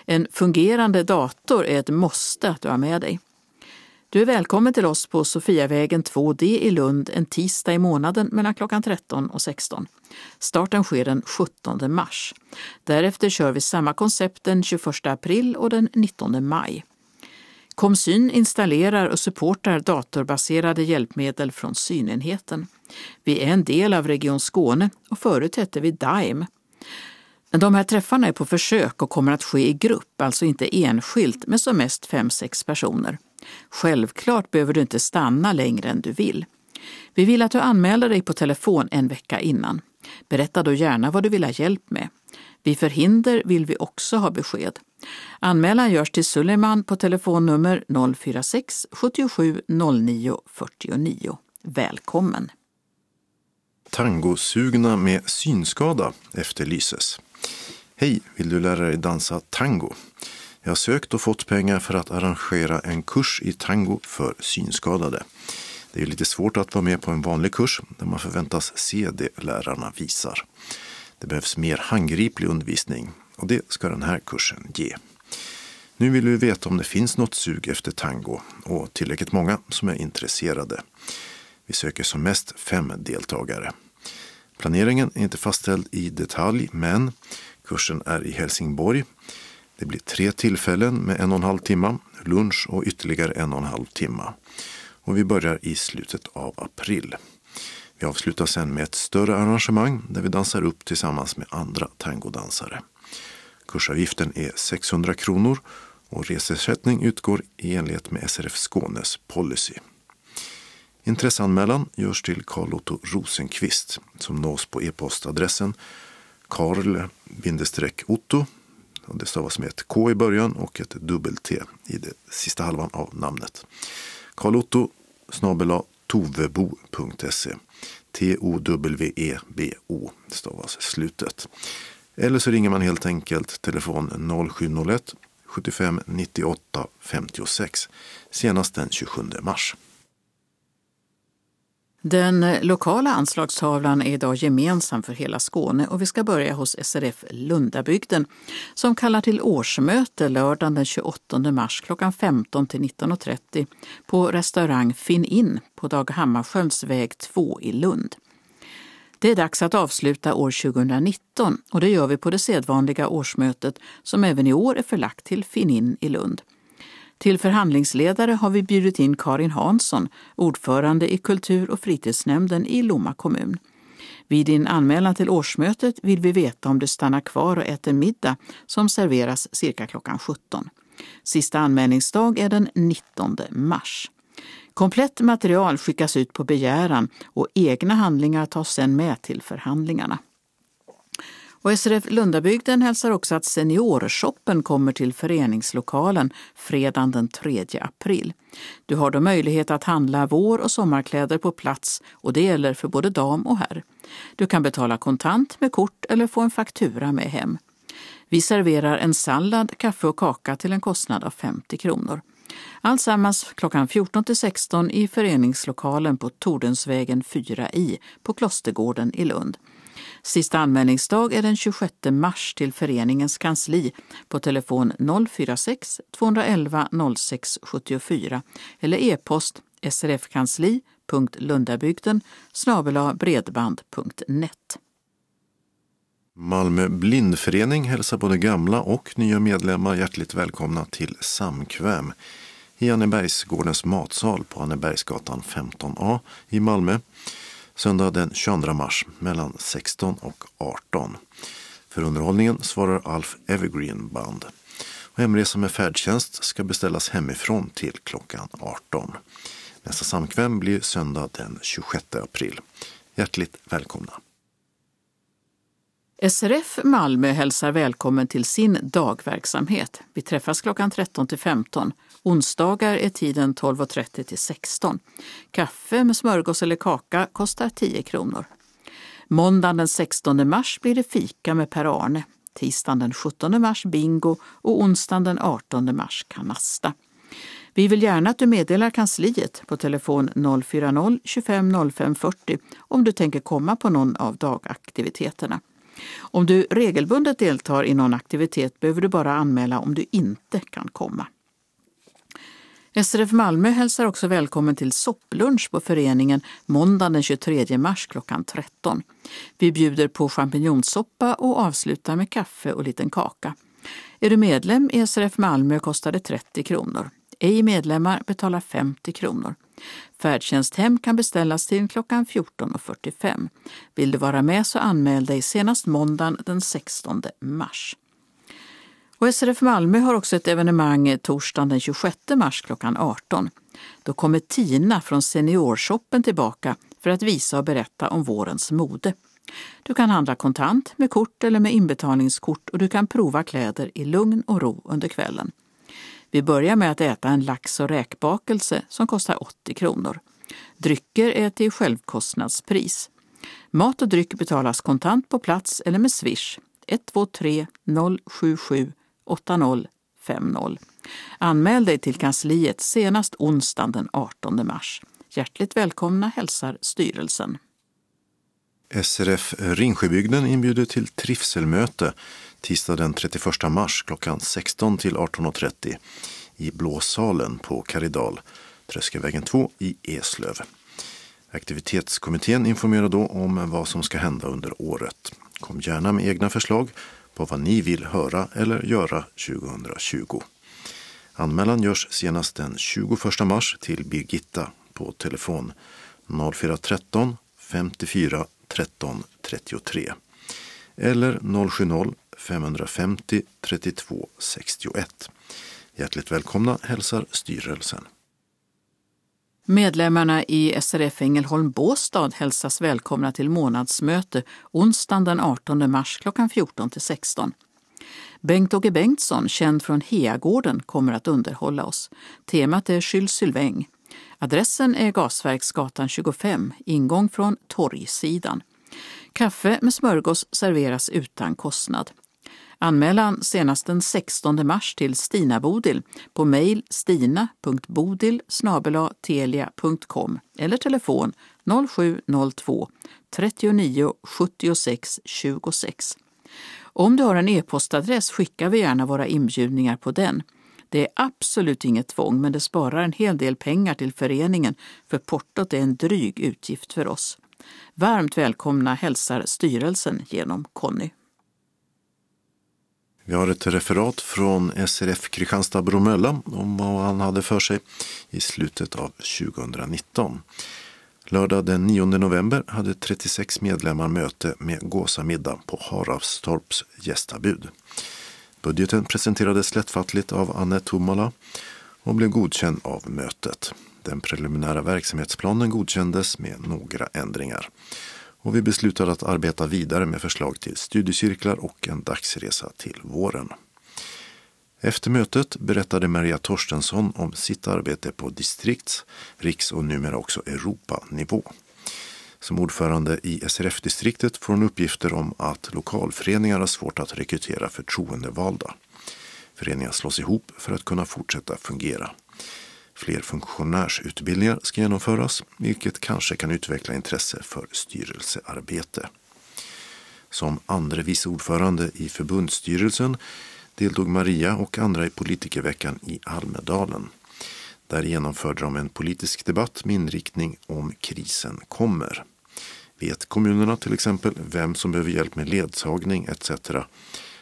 En fungerande dator är ett måste att du har med dig. Du är välkommen till oss på Sofiavägen 2D i Lund en tisdag i månaden mellan klockan 13 och 16. Starten sker den 17 mars. Därefter kör vi samma koncept den 21 april och den 19 maj. Komsyn installerar och supportar datorbaserade hjälpmedel från synenheten. Vi är en del av Region Skåne och förut hette vi DIME. De här träffarna är på försök och kommer att ske i grupp, alltså inte enskilt med som mest fem sex personer. Självklart behöver du inte stanna längre än du vill. Vi vill att du anmäler dig på telefon en vecka innan. Berätta då gärna vad du vill ha hjälp med. Vid förhinder vill vi också ha besked. Anmälan görs till Suleiman på telefonnummer 046 77 09 49. Välkommen! Tangosugna med synskada efterlyses. Hej, vill du lära dig dansa tango? Jag har sökt och fått pengar för att arrangera en kurs i tango för synskadade. Det är lite svårt att vara med på en vanlig kurs där man förväntas se det lärarna visar. Det behövs mer handgriplig undervisning och det ska den här kursen ge. Nu vill vi veta om det finns något sug efter tango och tillräckligt många som är intresserade. Vi söker som mest fem deltagare. Planeringen är inte fastställd i detalj, men kursen är i Helsingborg. Det blir tre tillfällen med en och en halv timme, lunch och ytterligare en och en halv timme. Och vi börjar i slutet av april. Vi avslutar sen med ett större arrangemang där vi dansar upp tillsammans med andra tangodansare. Kursavgiften är 600 kronor och reseersättning utgår i enlighet med SRF Skånes policy. Intresseanmälan görs till Carl-Otto Rosenqvist som nås på e-postadressen karl-otto och det stavas med ett K i början och ett dubbel-T i den sista halvan av namnet. Karl-Otto snabela tovebo.se T-O-W-E-B-O stavas slutet. Eller så ringer man helt enkelt telefon 0701 75 98 56 senast den 27 mars. Den lokala anslagstavlan är idag gemensam för hela Skåne och vi ska börja hos SRF Lundabygden som kallar till årsmöte lördagen den 28 mars klockan 15 till 19.30 på restaurang Finn In på Dag Hammarskjölds väg 2 i Lund. Det är dags att avsluta år 2019 och det gör vi på det sedvanliga årsmötet som även i år är förlagt till Finn In i Lund. Till förhandlingsledare har vi bjudit in Karin Hansson, ordförande i kultur och fritidsnämnden i Lomma kommun. Vid din anmälan till årsmötet vill vi veta om du stannar kvar och äter middag som serveras cirka klockan 17. Sista anmälningsdag är den 19 mars. Komplett material skickas ut på begäran och egna handlingar tas sedan med till förhandlingarna. Och SRF Lundabygden hälsar också att Seniorshoppen kommer till föreningslokalen fredagen den 3 april. Du har då möjlighet att handla vår och sommarkläder på plats och det gäller för både dam och herr. Du kan betala kontant med kort eller få en faktura med hem. Vi serverar en sallad, kaffe och kaka till en kostnad av 50 kronor. Alltsammans klockan 14 till 16 i föreningslokalen på Tordensvägen 4i på Klostergården i Lund. Sista anmälningsdag är den 26 mars till föreningens kansli. På telefon 046 211 06 74 eller e-post srfkansli.lundabygden bredband.net. Malmö blindförening hälsar både gamla och nya medlemmar hjärtligt välkomna till Samkväm. I Annebergsgårdens matsal på Annebergsgatan 15A i Malmö söndag den 22 mars mellan 16 och 18. För underhållningen svarar Alf Evergreen Band. Och hemresa med färdtjänst ska beställas hemifrån till klockan 18. Nästa samkväm blir söndag den 26 april. Hjärtligt välkomna! SRF Malmö hälsar välkommen till sin dagverksamhet. Vi träffas klockan 13 till 15. Onsdagar är tiden 12.30 till 16. Kaffe med smörgås eller kaka kostar 10 kronor. Måndagen den 16 mars blir det fika med Per-Arne. Tisdagen den 17 mars bingo och onsdagen den 18 mars kanasta. Vi vill gärna att du meddelar kansliet på telefon 040-25 05 40 om du tänker komma på någon av dagaktiviteterna. Om du regelbundet deltar i någon aktivitet behöver du bara anmäla om du inte kan komma. SRF Malmö hälsar också välkommen till sopplunch på föreningen måndagen den 23 mars klockan 13. Vi bjuder på champinjonsoppa och avslutar med kaffe och liten kaka. Är du medlem i SRF Malmö kostar det 30 kronor. Ej medlemmar betalar 50 kronor. Färdtjänsthem kan beställas till klockan 14.45. Vill du vara med så anmäl dig senast måndagen den 16 mars. Och SRF Malmö har också ett evenemang torsdagen den 26 mars klockan 18. Då kommer Tina från Seniorshoppen tillbaka för att visa och berätta om vårens mode. Du kan handla kontant, med kort eller med inbetalningskort och du kan prova kläder i lugn och ro under kvällen. Vi börjar med att äta en lax och räkbakelse som kostar 80 kronor. Drycker är till självkostnadspris. Mat och dryck betalas kontant på plats eller med swish 123 077 8050. Anmäl dig till kansliet senast onsdagen den 18 mars. Hjärtligt välkomna hälsar styrelsen. SRF Ringsjöbygden inbjuder till trivselmöte tisdag den 31 mars klockan 16 till 18.30 i Blåsalen på Karidal, Tröskelvägen 2 i Eslöv. Aktivitetskommittén informerar då om vad som ska hända under året. Kom gärna med egna förslag på vad ni vill höra eller göra 2020. Anmälan görs senast den 21 mars till Birgitta på telefon 0413 54 13 33 eller 070 550 32 61. Hjärtligt välkomna hälsar styrelsen. Medlemmarna i SRF Ängelholm Båstad hälsas välkomna till månadsmöte onsdagen den 18 mars klockan 14 till 16. Bengt-Åke Bengtsson, känd från Heagården, kommer att underhålla oss. Temat är Jules Sylväng. Adressen är Gasverksgatan 25, ingång från torgsidan. Kaffe med smörgås serveras utan kostnad. Anmälan senast den 16 mars till Stina Bodil på mejl stina.bodil telia.com eller telefon 0702 39 76 26. Om du har en e-postadress skickar vi gärna våra inbjudningar på den. Det är absolut inget tvång, men det sparar en hel del pengar till föreningen för portot är en dryg utgift för oss. Varmt välkomna hälsar styrelsen genom Conny. Vi har ett referat från SRF Kristianstad Bromölla om vad han hade för sig i slutet av 2019. Lördag den 9 november hade 36 medlemmar möte med gåsamiddag på Haraldstorps gästabud. Budgeten presenterades lättfattligt av Anne Tuomala och blev godkänd av mötet. Den preliminära verksamhetsplanen godkändes med några ändringar. Och vi beslutade att arbeta vidare med förslag till studiecirklar och en dagsresa till våren. Efter mötet berättade Maria Torstensson om sitt arbete på distrikts-, riks och numera också Europanivå. Som ordförande i SRF-distriktet får hon uppgifter om att lokalföreningar har svårt att rekrytera förtroendevalda. Föreningar slås ihop för att kunna fortsätta fungera. Fler funktionärsutbildningar ska genomföras, vilket kanske kan utveckla intresse för styrelsearbete. Som andre vice ordförande i förbundsstyrelsen deltog Maria och andra i politikerveckan i Almedalen. Där genomförde de en politisk debatt med inriktning om krisen kommer. Vet kommunerna till exempel vem som behöver hjälp med ledsagning etc.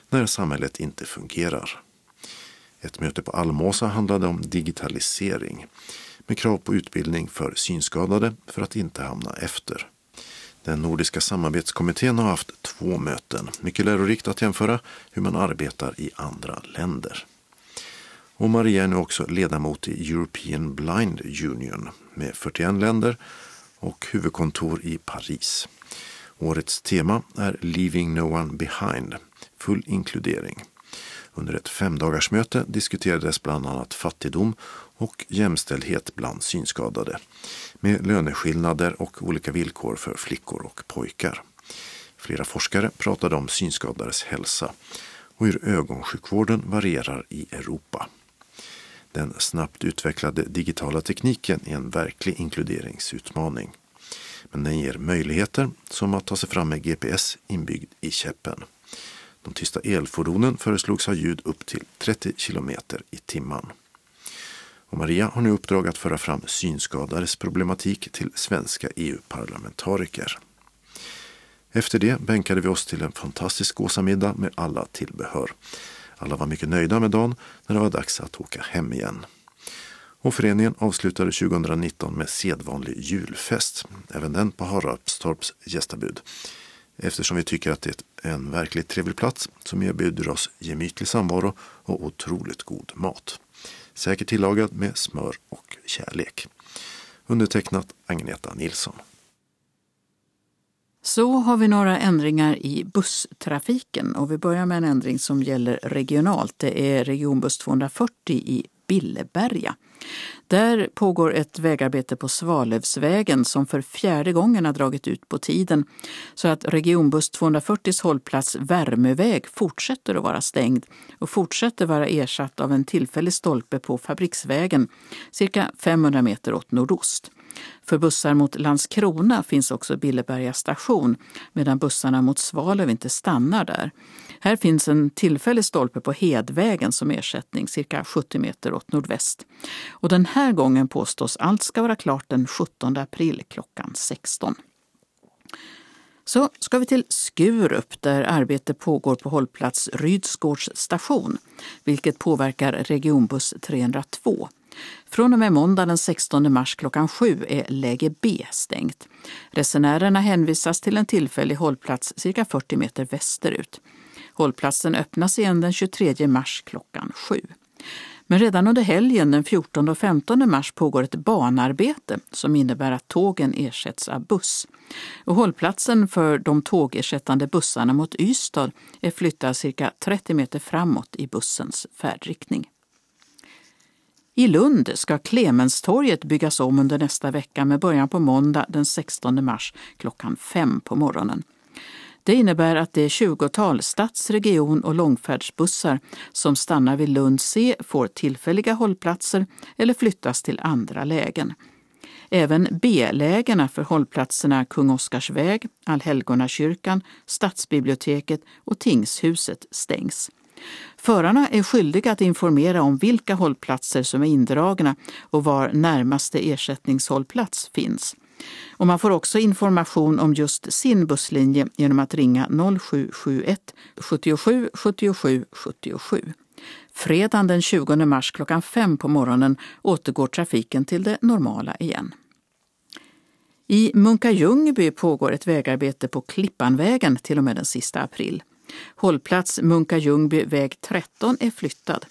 när samhället inte fungerar? Ett möte på Almåsa handlade om digitalisering med krav på utbildning för synskadade för att inte hamna efter. Den nordiska samarbetskommittén har haft två möten. Mycket lärorikt att jämföra hur man arbetar i andra länder. Och Maria är nu också ledamot i European Blind Union med 41 länder och huvudkontor i Paris. Årets tema är Leaving No One Behind, full inkludering. Under ett femdagarsmöte diskuterades bland annat fattigdom och jämställdhet bland synskadade med löneskillnader och olika villkor för flickor och pojkar. Flera forskare pratade om synskadades hälsa och hur ögonsjukvården varierar i Europa. Den snabbt utvecklade digitala tekniken är en verklig inkluderingsutmaning. Men den ger möjligheter som att ta sig fram med GPS inbyggd i käppen. De tysta elfordonen föreslogs ha ljud upp till 30 kilometer i timmen. Och Maria har nu uppdrag att föra fram synskadades problematik till svenska EU-parlamentariker. Efter det bänkade vi oss till en fantastisk gåsamiddag med alla tillbehör. Alla var mycket nöjda med dagen när det var dags att åka hem igen. Och föreningen avslutade 2019 med sedvanlig julfest, även den på Haraldstorps gästabud. Eftersom vi tycker att det är en verkligt trevlig plats som erbjuder oss gemytlig samvaro och otroligt god mat. Säkert tillagad med smör och kärlek. Undertecknat Agneta Nilsson. Så har vi några ändringar i busstrafiken och vi börjar med en ändring som gäller regionalt. Det är regionbuss 240 i Billeberga. Där pågår ett vägarbete på Svalövsvägen som för fjärde gången har dragit ut på tiden så att regionbuss 240s hållplats Värmöväg fortsätter att vara stängd och fortsätter vara ersatt av en tillfällig stolpe på Fabriksvägen cirka 500 meter åt nordost. För bussar mot Landskrona finns också Billeberga station medan bussarna mot Svalöv inte stannar där. Här finns en tillfällig stolpe på Hedvägen som ersättning, cirka 70 meter åt nordväst. Och den här gången påstås allt ska vara klart den 17 april klockan 16. Så ska vi till Skurup där arbete pågår på hållplats Rydsgårds station, vilket påverkar regionbuss 302. Från och med måndag den 16 mars klockan 7 är läge B stängt. Resenärerna hänvisas till en tillfällig hållplats cirka 40 meter västerut. Hållplatsen öppnas igen den 23 mars klockan 7. Men redan under helgen den 14 och 15 mars pågår ett banarbete som innebär att tågen ersätts av buss. Och hållplatsen för de tågersättande bussarna mot Ystad är flyttad cirka 30 meter framåt i bussens färdriktning. I Lund ska Clemenstorget byggas om under nästa vecka med början på måndag den 16 mars klockan 5 på morgonen. Det innebär att det 20-tal stads-, region och långfärdsbussar som stannar vid Lund C får tillfälliga hållplatser eller flyttas till andra lägen. Även B-lägena för hållplatserna Kung Oskars väg, Allhelgonakyrkan, Stadsbiblioteket och Tingshuset stängs. Förarna är skyldiga att informera om vilka hållplatser som är indragna och var närmaste ersättningshållplats finns. Och man får också information om just sin busslinje genom att ringa 0771 77 77 77. Fredagen den 20 mars klockan 5 på morgonen återgår trafiken till det normala igen. I Munka Ljungby pågår ett vägarbete på Klippanvägen till och med den sista april. Hållplats Munka Ljungby väg 13 är flyttad.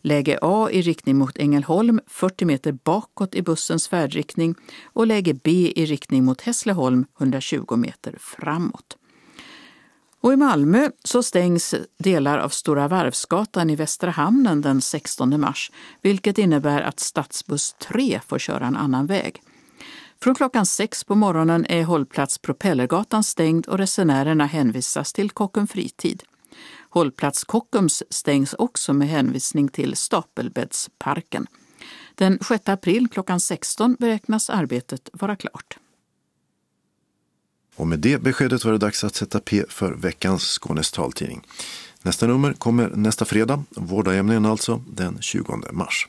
Läge A i riktning mot Ängelholm 40 meter bakåt i bussens färdriktning och läge B i riktning mot Hässleholm 120 meter framåt. Och I Malmö så stängs delar av Stora Varvsgatan i Västra hamnen den 16 mars, vilket innebär att stadsbuss 3 får köra en annan väg. Från klockan sex på morgonen är hållplats Propellergatan stängd och resenärerna hänvisas till Kockum Fritid. Hållplats Kockums stängs också med hänvisning till Stapelbäddsparken. Den 6 april klockan 16 beräknas arbetet vara klart. Och med det beskedet var det dags att sätta P för veckans Skånes taltidning. Nästa nummer kommer nästa fredag, Vårdagjämningen alltså, den 20 mars.